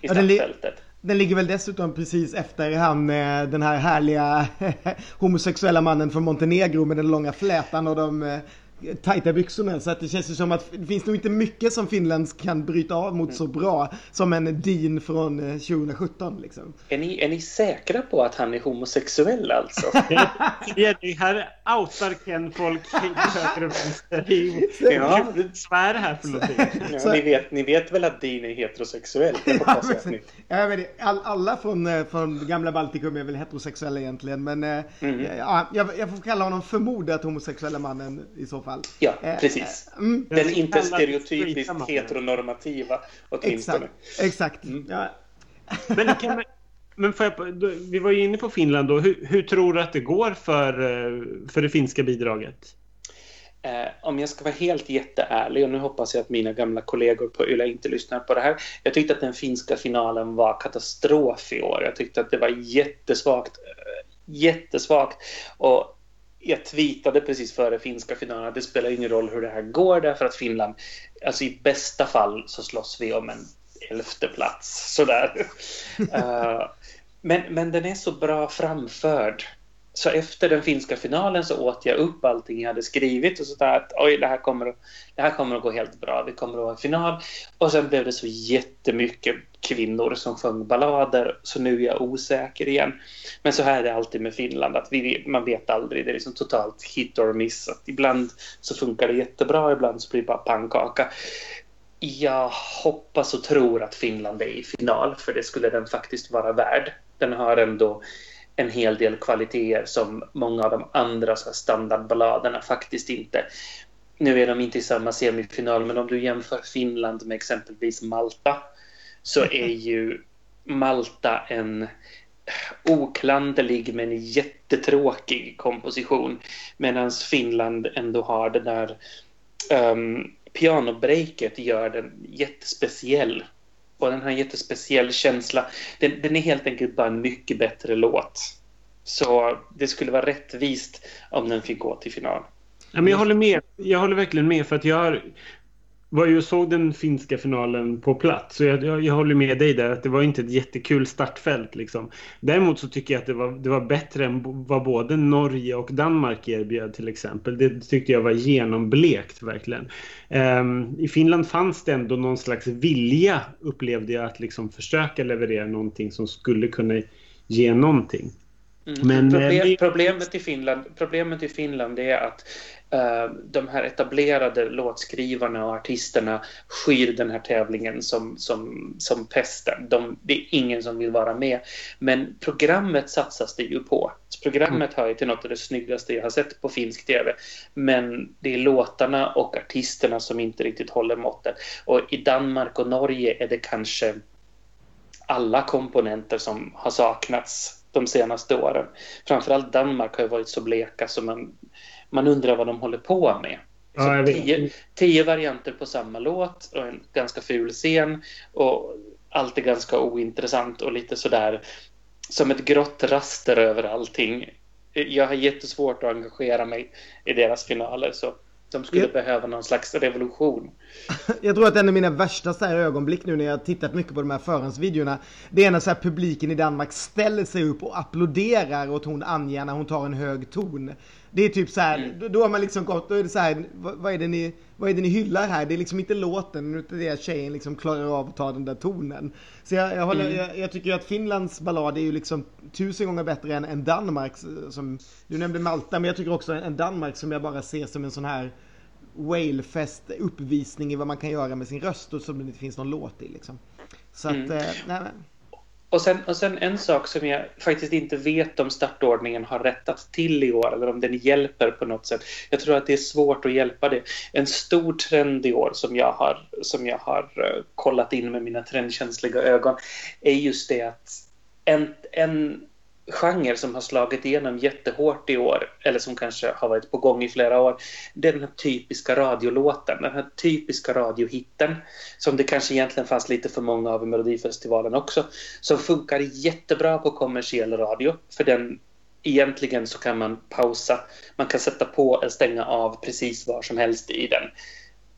A: i
B: ja, startfältet. Den ligger väl dessutom precis efter han, eh, den här härliga homosexuella mannen från Montenegro med den långa flätan och de eh, tajta byxorna. Så att det känns ju som att det finns nog inte mycket som Finland kan bryta av mot så bra som en Dean från 2017. Eh, liksom.
A: Är, ni, är ni säkra på att han är homosexuell alltså?
C: det här outar Ken folk höger och vänster. Ja. Svär här för någonting.
A: Ja, ni, vet, ni vet väl att Dean är heterosexuell? Jag hoppas ja, men, ni...
B: ja, men all, alla från, eh, från gamla Baltikum är väl heterosexuella egentligen. Men mm. ja, jag, jag får kalla honom förmodat homosexuella mannen i så fall.
A: Ja, eh, precis. Eh, mm. Den inte stereotypiskt heteronormativa
B: åtminstone. Exakt. Exakt. Mm. Ja.
C: Men, kan man, men jag, vi var ju inne på Finland då. Hur, hur, tror du att det går för, eh, för det finska bidraget?
A: Om jag ska vara helt jätteärlig, och nu hoppas jag att mina gamla kollegor på YLE inte lyssnar på det här. Jag tyckte att den finska finalen var katastrof i år. Jag tyckte att det var jättesvagt. Jättesvagt. Och jag tweetade precis före finska finalen att det spelar ingen roll hur det här går därför att Finland, alltså i bästa fall så slåss vi om en elfte plats sådär. uh, men, men den är så bra framförd. Så efter den finska finalen så åt jag upp allting jag hade skrivit och så att oj, det här kommer att, det här kommer att gå helt bra. Vi kommer att ha en final. Och sen blev det så jättemycket kvinnor som sjöng ballader så nu är jag osäker igen. Men så här är det alltid med Finland att vi, man vet aldrig. Det är liksom totalt hit or miss. Att ibland så funkar det jättebra, ibland så blir det bara pannkaka. Jag hoppas och tror att Finland är i final för det skulle den faktiskt vara värd. Den har ändå en hel del kvaliteter som många av de andra så standardballaderna faktiskt inte. Nu är de inte i samma semifinal, men om du jämför Finland med exempelvis Malta så är ju Malta en oklanderlig men jättetråkig komposition medan Finland ändå har det där um, pianobreaket gör den jättespeciell och den har en jättespeciell känsla. Den, den är helt enkelt bara en mycket bättre låt. Så det skulle vara rättvist om den fick gå till final.
C: Ja, men jag håller med. Jag håller verkligen med för att jag har var ju såg den finska finalen på plats. Så jag, jag, jag, håller med dig där att det var inte ett jättekul startfält. Liksom. Däremot så tycker jag att det var, det var bättre än vad både Norge och Danmark erbjöd till exempel. Det tyckte jag var genomblekt verkligen. Um, I Finland fanns det ändå någon slags vilja upplevde jag att liksom försöka leverera någonting som skulle kunna ge någonting.
A: Mm. Men, Problem, eh, problemet, i Finland, problemet i Finland är att de här etablerade låtskrivarna och artisterna skyr den här tävlingen som, som, som pesten. De, det är ingen som vill vara med. Men programmet satsas det ju på. Programmet mm. hör ju till något av det snyggaste jag har sett på finsk tv. Men det är låtarna och artisterna som inte riktigt håller måttet. Och i Danmark och Norge är det kanske alla komponenter som har saknats de senaste åren. Framförallt Danmark har ju varit så bleka så man, man undrar vad de håller på med. Ja, tio, tio, varianter på samma låt och en ganska ful scen och allt är ganska ointressant och lite sådär som ett grått raster över allting. Jag har jättesvårt att engagera mig i deras finaler så de skulle jag... behöva någon slags revolution.
B: Jag tror att en av mina värsta så här ögonblick nu när jag tittat mycket på de här förhandsvideorna. Det är när så här publiken i Danmark ställer sig upp och applåderar åt hon Anja när hon tar en hög ton. Det är typ så här, mm. då, då har man liksom gått, då är det så här, vad, vad, är det ni, vad är det ni hyllar här? Det är liksom inte låten, utan det är att tjejen liksom klarar av att ta den där tonen. Så jag, jag, håller, mm. jag, jag tycker att Finlands ballad är ju liksom tusen gånger bättre än, än Danmarks. Som, du nämnde Malta, men jag tycker också en Danmark som jag bara ser som en sån här Whalefest uppvisning i vad man kan göra med sin röst och som det inte finns någon låt i liksom. Så att, mm. eh, nej, nej.
A: Och sen, och sen en sak som jag faktiskt inte vet om startordningen har rättat till i år eller om den hjälper på något sätt. Jag tror att det är svårt att hjälpa det. En stor trend i år som jag har, som jag har eh, kollat in med mina trendkänsliga ögon är just det att en, en genre som har slagit igenom jättehårt i år, eller som kanske har varit på gång i flera år, det är den här typiska radiolåten, den här typiska radiohitten, som det kanske egentligen fanns lite för många av i Melodifestivalen också, som funkar jättebra på kommersiell radio, för den egentligen så kan man pausa, man kan sätta på eller stänga av precis var som helst i den.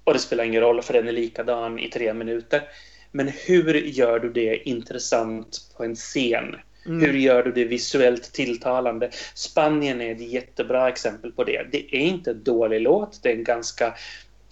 A: Och det spelar ingen roll för den är likadan i tre minuter. Men hur gör du det intressant på en scen? Mm. Hur gör du det visuellt tilltalande? Spanien är ett jättebra exempel på det. Det är inte en dålig låt, det är en ganska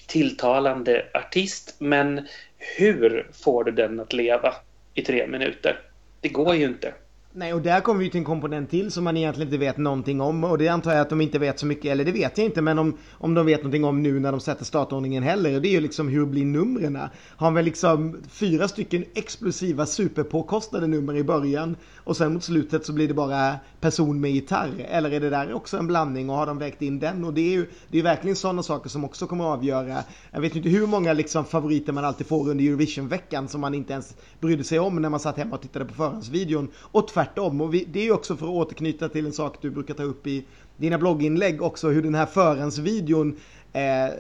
A: tilltalande artist, men hur får du den att leva i tre minuter? Det går ju inte.
B: Nej, och där kommer vi till en komponent till som man egentligen inte vet någonting om. Och det antar jag att de inte vet så mycket, eller det vet jag inte, men om, om de vet någonting om nu när de sätter startordningen heller. Och det är ju liksom hur blir numren? Har man liksom fyra stycken explosiva superpåkostade nummer i början och sen mot slutet så blir det bara person med gitarr? Eller är det där också en blandning och har de vägt in den? Och det är ju det är verkligen sådana saker som också kommer att avgöra. Jag vet inte hur många liksom favoriter man alltid får under Eurovision-veckan som man inte ens brydde sig om när man satt hemma och tittade på förhandsvideon. Och tvärtom. Och vi, det är ju också för att återknyta till en sak du brukar ta upp i dina blogginlägg också, hur den här förhandsvideon Eh,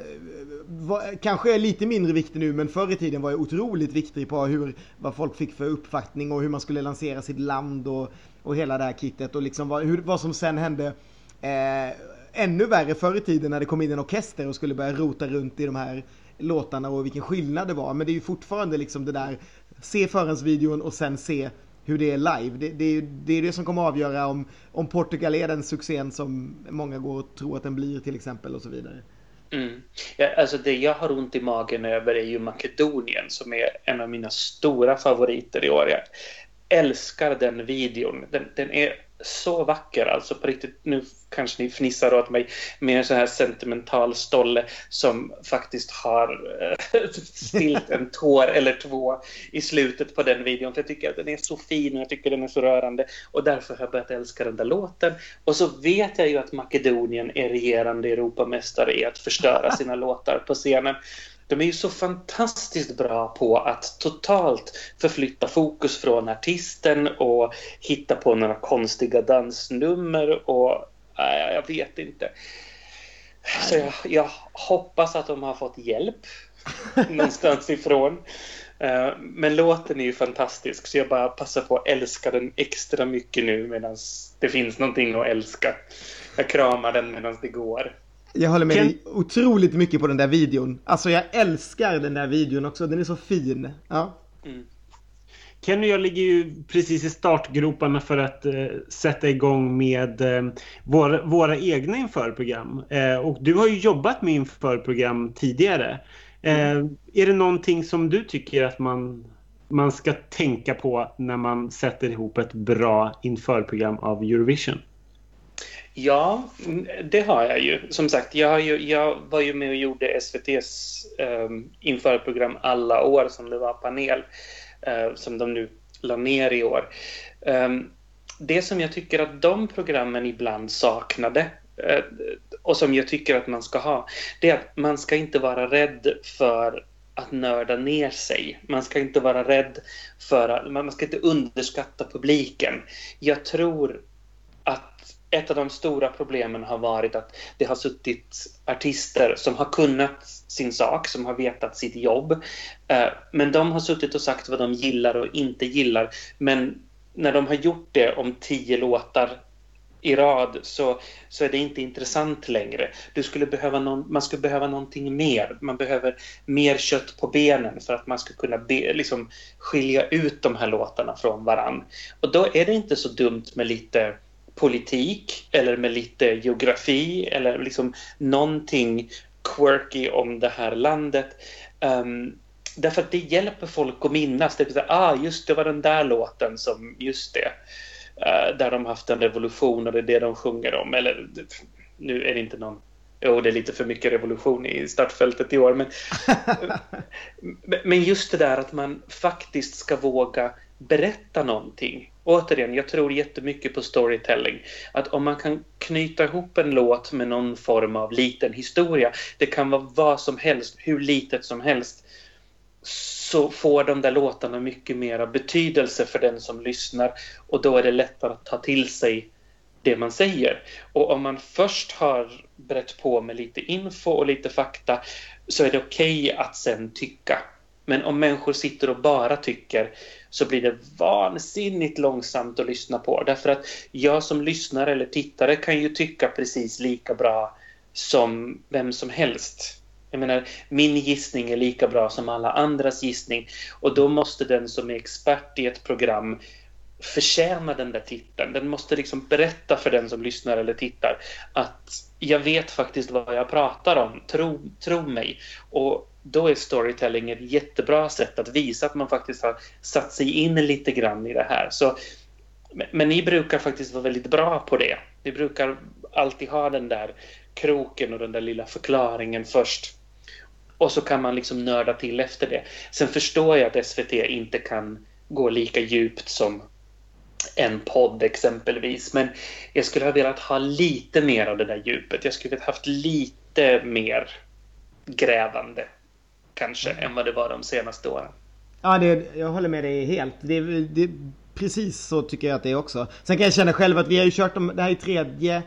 B: var, kanske är lite mindre viktig nu men förr i tiden var jag otroligt viktig på hur, vad folk fick för uppfattning och hur man skulle lansera sitt land och, och hela det här kittet och liksom vad, hur, vad som sen hände. Eh, ännu värre förr i tiden när det kom in en orkester och skulle börja rota runt i de här låtarna och vilken skillnad det var. Men det är ju fortfarande liksom det där, se förhandsvideon och sen se hur det är live. Det, det, det är det som kommer att avgöra om, om Portugal är den succén som många går och tror att den blir till exempel och så vidare.
A: Mm. Ja, alltså det jag har ont i magen över är ju Makedonien som är en av mina stora favoriter i år. Jag älskar den videon. Den, den är så vacker alltså på riktigt. Nu kanske ni fnissar åt mig med en sån här sentimental stolle som faktiskt har äh, spilt en tår eller två i slutet på den videon. För jag tycker att den är så fin och jag tycker den är så rörande och därför har jag börjat älska den där låten. Och så vet jag ju att Makedonien är regerande Europamästare i att förstöra sina låtar på scenen. De är ju så fantastiskt bra på att totalt förflytta fokus från artisten och hitta på några konstiga dansnummer och äh, jag vet inte. Så jag, jag, hoppas att de har fått hjälp någonstans ifrån. Uh, men låten är ju fantastisk så jag bara passar på att älska den extra mycket nu medan det finns någonting att älska. Jag kramar den medan det går.
B: Jag håller med Ken... dig otroligt mycket på den där videon. Alltså jag älskar den där videon också. Den är så fin. Ja. Mm.
C: Ken och jag ligger ju precis i startgroparna för att eh, sätta igång med eh, våra, våra egna införprogram. Eh, och du har ju jobbat med införprogram tidigare. Mm. Är det någonting som du tycker att man, man ska tänka på när man sätter ihop ett bra införprogram av Eurovision?
A: Ja, mm, det har jag ju. Som sagt, jag, ju, jag var ju med och gjorde SVTs um, ehm, införprogram alla år som det var panel, uh, som de nu la ner i år. Um, det som jag tycker att de programmen ibland saknade uh, och som jag tycker att man ska ha, det är att man ska inte vara rädd för att nörda ner sig. Man ska inte vara rädd för att, man ska inte underskatta publiken. Jag tror ett av de stora problemen har varit att det har suttit artister som har kunnat sin sak, som har vetat sitt jobb. Eh, men de har suttit och sagt vad de gillar och inte gillar. Men när de har gjort det om tio låtar i rad så, så är det inte intressant längre. Du skulle behöva någon, man skulle behöva någonting mer. Man behöver mer kött på benen för att man ska kunna be, liksom, skilja ut de här låtarna från varann. Och då är det inte så dumt med lite politik eller med lite geografi eller liksom någonting quirky om det här landet. Um, därför att det hjälper folk att minnas. Det säga, ah, just det var den där låten som, just det. Uh, där de haft en revolution och det är det de sjunger om. Eller nu är det inte någon Jo, det är lite för mycket revolution i startfältet i år. Men, men just det där att man faktiskt ska våga berätta någonting. Återigen, jag tror jättemycket på storytelling. Att om man kan knyta ihop en låt med någon form av liten historia. Det kan vara vad som helst, hur litet som helst. Så får de där låtarna mycket mera betydelse för den som lyssnar. Och då är det lättare att ta till sig det man säger. Och om man först har brett på med lite info och lite fakta så är det okej okay att sen tycka. Men om människor sitter och bara tycker så blir det vansinnigt långsamt att lyssna på. Därför att jag som lyssnare eller tittare kan ju tycka precis lika bra som vem som helst. Jag menar, min gissning är lika bra som alla andras gissning och då måste den som är expert i ett program förtjäna den där titeln. Den måste liksom berätta för den som lyssnar eller tittar att jag vet faktiskt vad jag pratar om, tro, tro mig. Och då är storytelling ett jättebra sätt att visa att man faktiskt har satt sig in lite grann i det här. Så, men ni brukar faktiskt vara väldigt bra på det. Ni brukar alltid ha den där kroken och den där lilla förklaringen först. Och så kan man liksom nörda till efter det. Sen förstår jag att SVT inte kan gå lika djupt som en podd exempelvis. Men jag skulle ha velat ha lite mer av det där djupet. Jag skulle ha haft lite mer grävande kanske mm. än vad det var de senaste åren.
B: Ja, det, jag håller med dig helt. Det, det, precis så tycker jag att det är också. Sen kan jag känna själv att vi har ju kört dem, det här är tredje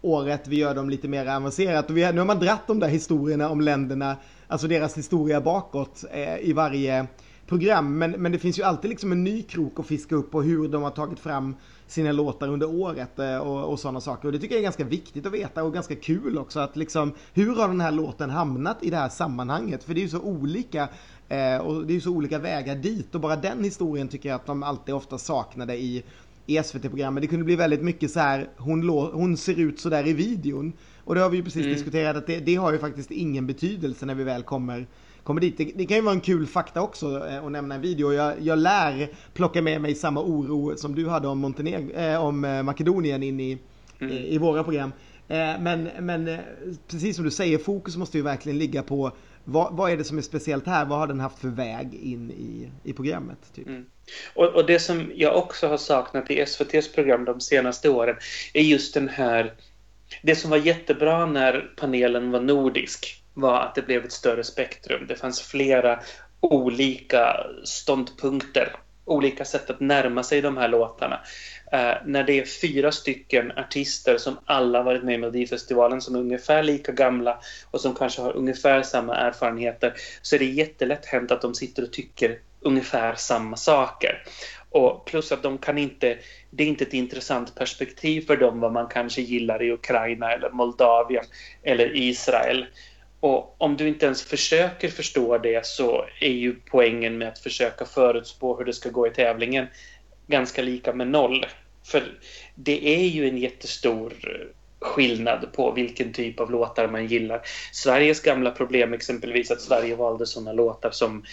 B: året vi gör dem lite mer avancerat. Och vi nu har man dratt de där historierna om länderna, alltså deras historia bakåt eh, i varje program. Men, men det finns ju alltid liksom en ny krok att fiska upp på hur de har tagit fram sina låtar under året eh, och, och sådana saker. Och det tycker jag är ganska viktigt att veta och ganska kul också att liksom hur har den här låten hamnat i det här sammanhanget? För det är ju så olika eh, och det är ju så olika vägar dit och bara den historien tycker jag att de alltid ofta saknade i i SVT-programmet. Det kunde bli väldigt mycket så här, hon, hon ser ut så där i videon. Och det har vi ju precis mm. diskuterat att det, det, har ju faktiskt ingen betydelse när vi väl kommer kommer dit. Det, det, kan ju vara en kul fakta också eh, att nämna en video. Jag, jag lär plocka med mig samma oro som du hade om, Montenegro, äh, om eh, Makedonien in i, mm. i, i våra program. Eh, men, men eh, precis som du säger, fokus måste ju verkligen ligga på vad, vad, är det som är speciellt här? Vad har den haft för väg in i, i programmet? Typ? Mm.
A: Och, och, det som jag också har saknat i SVTs program de senaste åren är just den här... Det som var jättebra när panelen var nordisk var att det blev ett större spektrum. Det fanns flera olika ståndpunkter, olika sätt att närma sig de här låtarna. Uh, när det är fyra stycken artister som alla varit med i Melodifestivalen som är ungefär lika gamla och som kanske har ungefär samma erfarenheter så är det jättelätt hänt att de sitter och tycker ungefär samma saker. Och plus att de kan inte, det är inte ett intressant perspektiv för dem vad man kanske gillar i Ukraina eller Moldavien eller Israel. Och om du inte ens försöker förstå det så är ju poängen med att försöka förutspå hur det ska gå i tävlingen ganska lika med noll. För det är ju en jättestor skillnad på vilken typ av låtar man gillar. Sveriges gamla problem exempelvis att Sverige valde sådana låtar som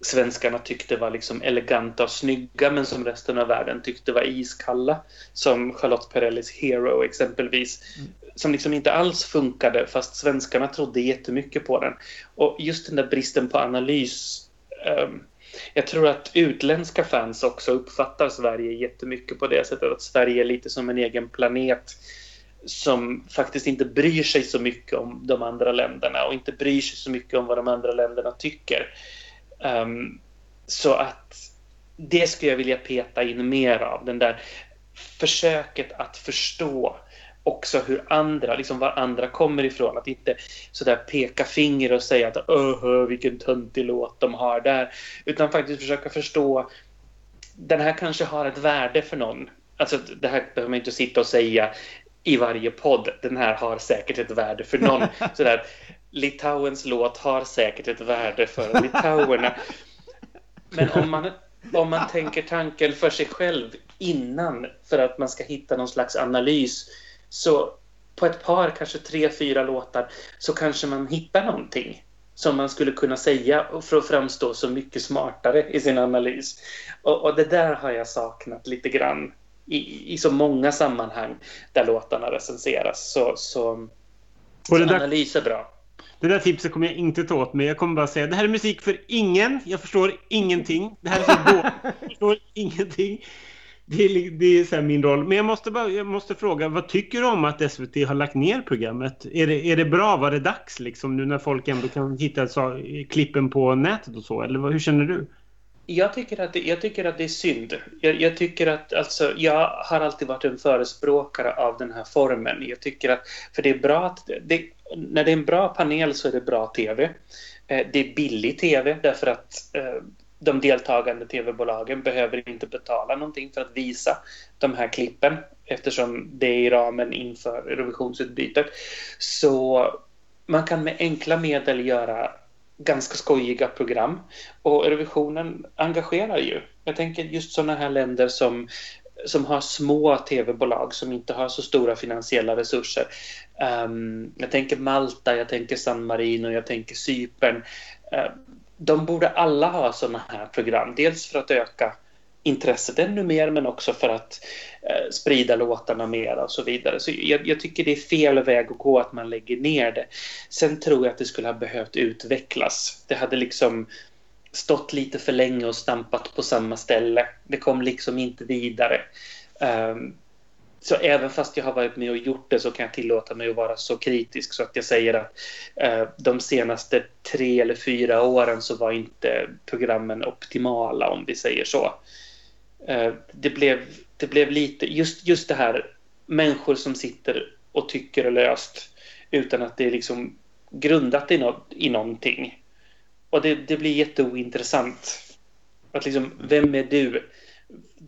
A: svenskarna tyckte var liksom eleganta och snygga men som resten av världen tyckte var iskalla. Som Charlotte Perrellis Hero exempelvis. Mm. Som liksom inte alls funkade fast svenskarna trodde jättemycket på den. Och just den där bristen på analys. Um, jag tror att utländska fans också uppfattar Sverige jättemycket på det sättet att Sverige är lite som en egen planet som faktiskt inte bryr sig så mycket om de andra länderna och inte bryr sig så mycket om vad de andra länderna tycker. Um, så att det skulle jag vilja peta in mer av. Den där försöket att förstå också hur andra, liksom var andra kommer ifrån. Att inte sådär peka finger och säga att öh, vilken töntig låt de har där. Utan faktiskt försöka förstå den här kanske har ett värde för någon. Alltså det här behöver man inte sitta och säga i varje podd. Den här har säkert ett värde för någon. Sådär, Litauens låt har säkert ett värde för litauerna. Men om man, om man tänker tanken för sig själv innan för att man ska hitta någon slags analys så på ett par, kanske tre, fyra låtar så kanske man hittar någonting som man skulle kunna säga för att framstå så mycket smartare i sin analys. Och, och det där har jag saknat lite grann i, i så många sammanhang där låtarna recenseras. Så, så där, analys är bra.
C: Det där tipset kommer jag inte ta åt mig. Jag kommer bara säga det här är musik för ingen. Jag förstår ingenting. Det här är så dåligt. Jag förstår ingenting. Det är, det är så min roll. Men jag måste, bara, jag måste fråga, vad tycker du om att SVT har lagt ner programmet? Är det, är det bra? Var det dags liksom nu när folk ändå kan hitta så, klippen på nätet och så? Eller hur känner du?
A: Jag tycker att det, jag tycker att det är synd. Jag, jag, tycker att, alltså, jag har alltid varit en förespråkare av den här formen. Jag tycker att, för det är bra att, det, när det är en bra panel så är det bra TV. Eh, det är billig TV därför att eh, de deltagande tv-bolagen behöver inte betala någonting för att visa de här klippen eftersom det är i ramen inför revisionsutbytet. Så man kan med enkla medel göra ganska skojiga program. Och revisionen engagerar ju. Jag tänker just sådana här länder som, som har små tv-bolag som inte har så stora finansiella resurser. Um, jag tänker Malta, jag tänker San Marino, jag tänker Cypern. Uh, de borde alla ha sådana här program. Dels för att öka intresset ännu mer men också för att eh, sprida låtarna mer och så vidare. Så jag, jag, tycker det är fel väg att gå att man lägger ner det. Sen tror jag att det skulle ha behövt utvecklas. Det hade liksom stått lite för länge och stampat på samma ställe. Det kom liksom inte vidare. Um, så även fast jag har varit med och gjort det så kan jag tillåta mig att vara så kritisk så att jag säger att uh, de senaste tre eller fyra åren så var inte programmen optimala om vi säger så. Uh, det, blev, det blev lite, just, just det här människor som sitter och tycker löst utan att det är liksom grundat i, no i någonting. Och det, det blir jätteointressant. Att liksom, vem är du?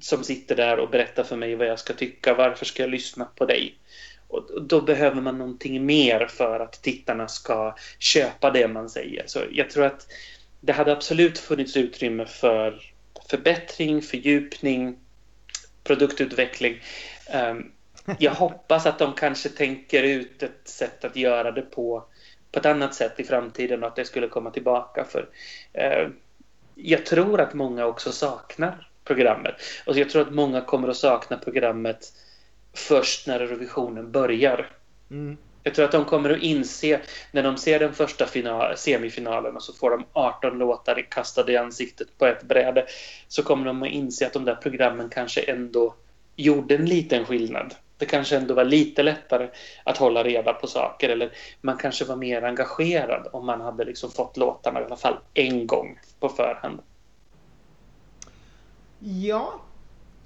A: som sitter där och berättar för mig vad jag ska tycka. Varför ska jag lyssna på dig? Och då behöver man någonting mer för att tittarna ska köpa det man säger. Så jag tror att det hade absolut funnits utrymme för förbättring, fördjupning, produktutveckling. Ehm, jag hoppas att de kanske tänker ut ett sätt att göra det på, på ett annat sätt i framtiden och att det skulle komma tillbaka. För eh, Jag tror att många också saknar programmet. Och jag tror att många kommer att sakna programmet först när revisionen börjar. Mm. Jag tror att de kommer att inse när de ser den första final, semifinalen och så får de 18 låtar kastade i ansiktet på ett bräde. Så kommer de att inse att de där programmen kanske ändå gjorde en liten skillnad. Det kanske ändå var lite lättare att hålla reda på saker eller man kanske var mer engagerad om man hade liksom fått låtarna i alla fall en gång på förhand.
B: Ja,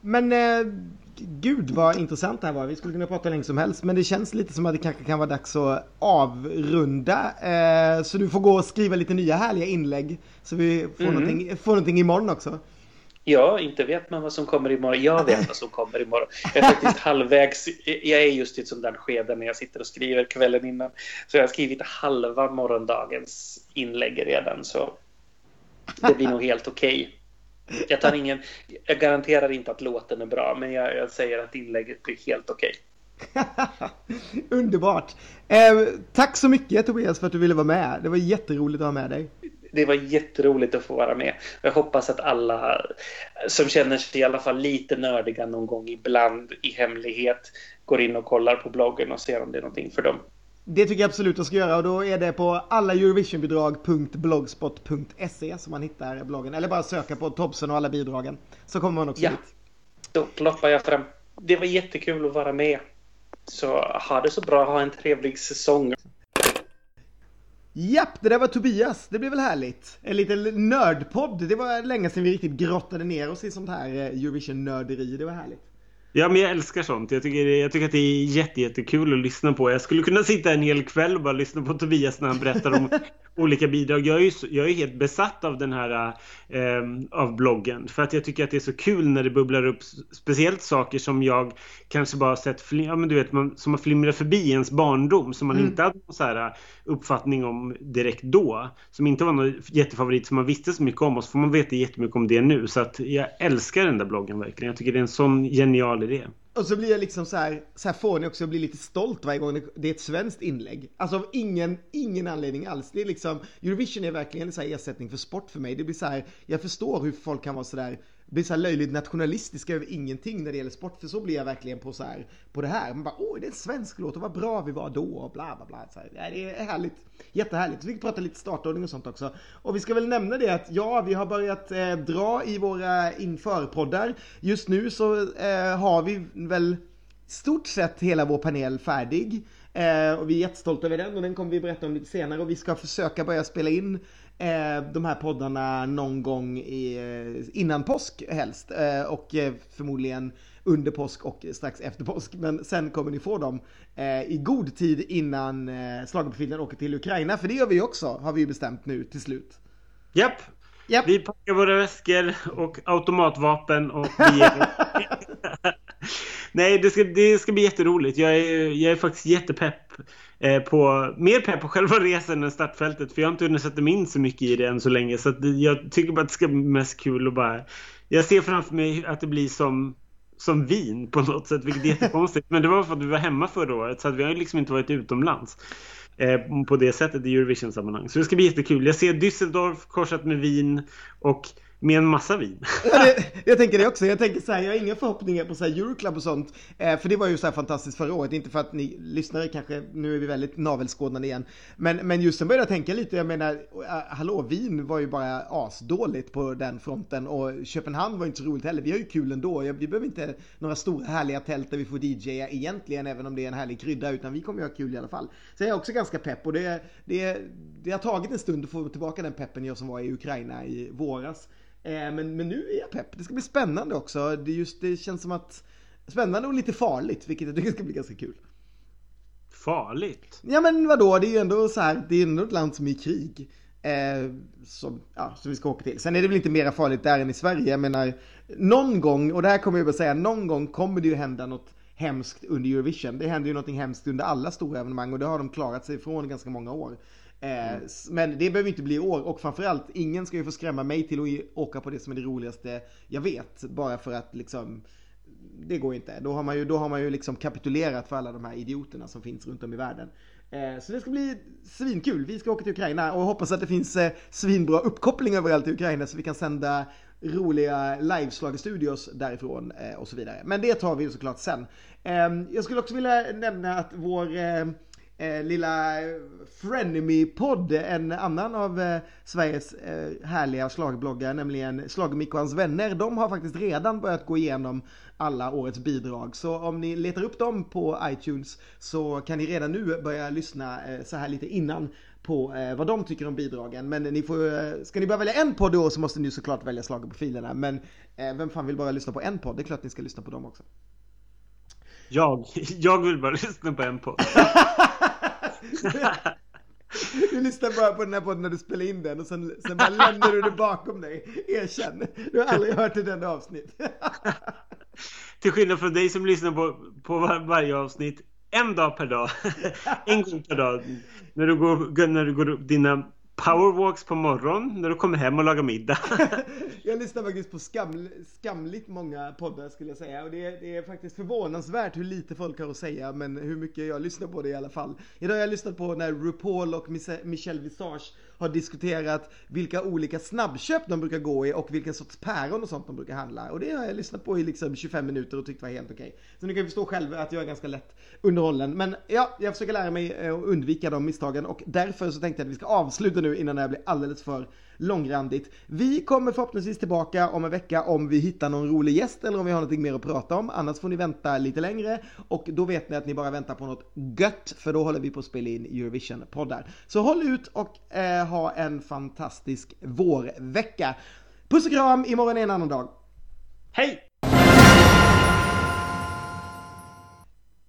B: men eh, gud vad intressant det här var. Vi skulle kunna prata länge som helst, men det känns lite som att det kanske kan vara dags att avrunda. Eh, så du får gå och skriva lite nya härliga inlägg så vi får, mm. någonting, får någonting imorgon också.
A: Ja, inte vet man vad som kommer imorgon. Jag vet vad som kommer imorgon. Jag är faktiskt halvvägs. Jag är just i ett sånt där skede när jag sitter och skriver kvällen innan. Så jag har skrivit halva morgondagens inlägg redan. Så det blir nog helt okej. Okay. Jag, tar ingen, jag garanterar inte att låten är bra, men jag, jag säger att inlägget blir helt okej.
B: Okay. Underbart! Eh, tack så mycket Tobias för att du ville vara med. Det var jätteroligt att ha med dig.
A: Det var jätteroligt att få vara med. Jag hoppas att alla som känner sig i alla fall lite nördiga någon gång ibland i hemlighet går in och kollar på bloggen och ser om det är någonting för dem.
B: Det tycker jag absolut att ska göra och då är det på alla Eurovisionbidrag.blogspot.se som man hittar bloggen. Eller bara söka på Tobsen och alla bidragen. Så kommer man också
A: ja. dit. Då ploppar jag fram. Det var jättekul att vara med. Så ha det så bra, ha en trevlig säsong.
B: Japp, det där var Tobias. Det blev väl härligt. En liten nördpodd. Det var länge sedan vi riktigt grottade ner oss i sånt här eh, Eurovision-nörderi. Det var härligt.
C: Ja, men jag älskar sånt. Jag tycker, jag tycker att det är jätte, jättekul att lyssna på. Jag skulle kunna sitta en hel kväll och bara lyssna på Tobias när han berättar om olika bidrag. Jag är, ju, jag är helt besatt av den här eh, av bloggen. För att jag tycker att det är så kul när det bubblar upp speciellt saker som jag kanske bara sett, ja men du vet, man, som har flimrat förbi ens barndom. Som man mm. inte hade någon så här uppfattning om direkt då. Som inte var någon jättefavorit som man visste så mycket om. Och så får man veta jättemycket om det nu. Så att jag älskar den där bloggen verkligen. Jag tycker det är en sån genial idé.
B: Och så blir jag liksom så här, så här fånig också, också blir lite stolt varje gång det är ett svenskt inlägg. Alltså av ingen, ingen anledning alls. Det är liksom, Eurovision är verkligen en så här ersättning för sport för mig. Det blir så här, jag förstår hur folk kan vara så där blir så här löjligt nationalistiska över ingenting när det gäller sport. För så blir jag verkligen på så här, på det här. Man bara, åh, det är en svensk låt och vad bra vi var då och bla bla bla. Så här, ja, det är härligt. Jättehärligt. Så vi pratar lite startordning och sånt också. Och vi ska väl nämna det att ja, vi har börjat eh, dra i våra införpoddar. Just nu så eh, har vi väl stort sett hela vår panel färdig. Eh, och vi är jättestolta över den och den kommer vi berätta om lite senare och vi ska försöka börja spela in de här poddarna någon gång i, eh, innan påsk helst eh, och eh, förmodligen under påsk och strax efter påsk. Men sen kommer ni få dem eh, i god tid innan eh, schlagerprofilen åker till Ukraina. För det gör vi också, har vi bestämt nu till slut.
C: Japp.
B: Japp.
C: Vi packar våra väskor och automatvapen och vi Nej, det ska, det ska bli jätteroligt. Jag är, jag är faktiskt jättepepp eh, på, mer pepp på själva resan än startfältet. För jag har inte hunnit sätta mig in så mycket i det än så länge. Så att jag tycker bara att det ska bli mest kul och bara... Jag ser framför mig att det blir som, som vin på något sätt, vilket är jättekonstigt. Men det var för att vi var hemma förra året, så att vi har liksom inte varit utomlands. Eh, på det sättet i Eurovision-sammanhang. Så det ska bli jättekul. Jag ser Düsseldorf korsat med vin och med en massa vin.
B: Ja, det, jag tänker det också. Jag tänker så här, jag har inga förhoppningar på så här Euroclub och sånt. Eh, för det var ju så här fantastiskt förra året. Inte för att ni lyssnare kanske, nu är vi väldigt navelskådande igen. Men, men just sen började jag tänka lite, jag menar, eh, hallå, vin var ju bara asdåligt på den fronten. Och Köpenhamn var inte så roligt heller. Vi har ju kul ändå. Vi behöver inte några stora härliga tält där vi får DJa egentligen, även om det är en härlig krydda. Utan vi kommer ju ha kul i alla fall. Så jag är också ganska pepp. Och det, det, det har tagit en stund att få tillbaka den peppen jag som var i Ukraina i våras. Eh, men, men nu är jag pepp. Det ska bli spännande också. Det, just, det känns som att spännande och lite farligt, vilket jag tycker ska bli ganska kul.
C: Farligt?
B: Ja men vadå, det är ju ändå så här, det är ändå ett land som är i krig. Eh, som, ja, som vi ska åka till. Sen är det väl inte mera farligt där än i Sverige. Jag menar, någon gång, och det här kommer jag bara säga, någon gång kommer det ju hända något hemskt under Eurovision. Det händer ju någonting hemskt under alla stora evenemang och det har de klarat sig ifrån ganska många år. Eh, Men det behöver inte bli i år och framförallt ingen ska ju få skrämma mig till att åka på det som är det roligaste jag vet. Bara för att liksom det går inte. Då har man ju, då har man ju liksom kapitulerat för alla de här idioterna som finns runt om i världen. Eh, Så det ska bli svinkul. Vi ska åka till Ukraina och hoppas att det finns eh, svinbra uppkoppling överallt i Ukraina så vi kan sända roliga liveslagerstudios därifrån och så vidare. Men det tar vi ju såklart sen. Eh, Jag skulle också vilja nämna att vår eh, lilla Frenemy-podd, en annan av eh, Sveriges eh, härliga schlagerbloggar, nämligen Schlagermick och hans vänner, de har faktiskt redan börjat gå igenom alla årets bidrag. Så om ni letar upp dem på iTunes så kan ni redan nu börja lyssna eh, så här lite innan på eh, vad de tycker om bidragen. Men ni får, eh, ska ni bara välja en podd då så måste ni såklart välja schlagerprofilerna. Men vem fan vill bara lyssna på en podd? Det är klart ni ska lyssna på dem också.
C: Jag, jag vill bara lyssna på en podd.
B: Du lyssnar bara på den här podden när du spelar in den och sen, sen bara lämnar du det bakom dig. Erkänn. Du har aldrig hört ett enda avsnitt.
C: Till skillnad från dig som lyssnar på, på var, varje avsnitt en dag per dag. en gång per dag. När du går, när du går dina powerwalks på morgonen, när du kommer hem och lagar middag.
B: jag lyssnar faktiskt på skam, skamligt många poddar skulle jag säga. Och det är, det är faktiskt förvånansvärt hur lite folk har att säga, men hur mycket jag lyssnar på det i alla fall. Idag har jag lyssnat på när RuPaul och Michelle Visage har diskuterat vilka olika snabbköp de brukar gå i och vilken sorts päron och sånt de brukar handla. Och det har jag lyssnat på i liksom 25 minuter och tyckt var helt okej. Så ni kan förstå själva att jag är ganska lätt underhållen. Men ja, jag försöker lära mig eh, att undvika de misstagen och därför så tänkte jag att vi ska avsluta nu innan det här blir alldeles för långrandigt. Vi kommer förhoppningsvis tillbaka om en vecka om vi hittar någon rolig gäst eller om vi har någonting mer att prata om. Annars får ni vänta lite längre och då vet ni att ni bara väntar på något gött för då håller vi på att spela in Eurovision-poddar. Så håll ut och eh, ha en fantastisk vårvecka. Puss och kram, imorgon är en annan dag.
C: Hej!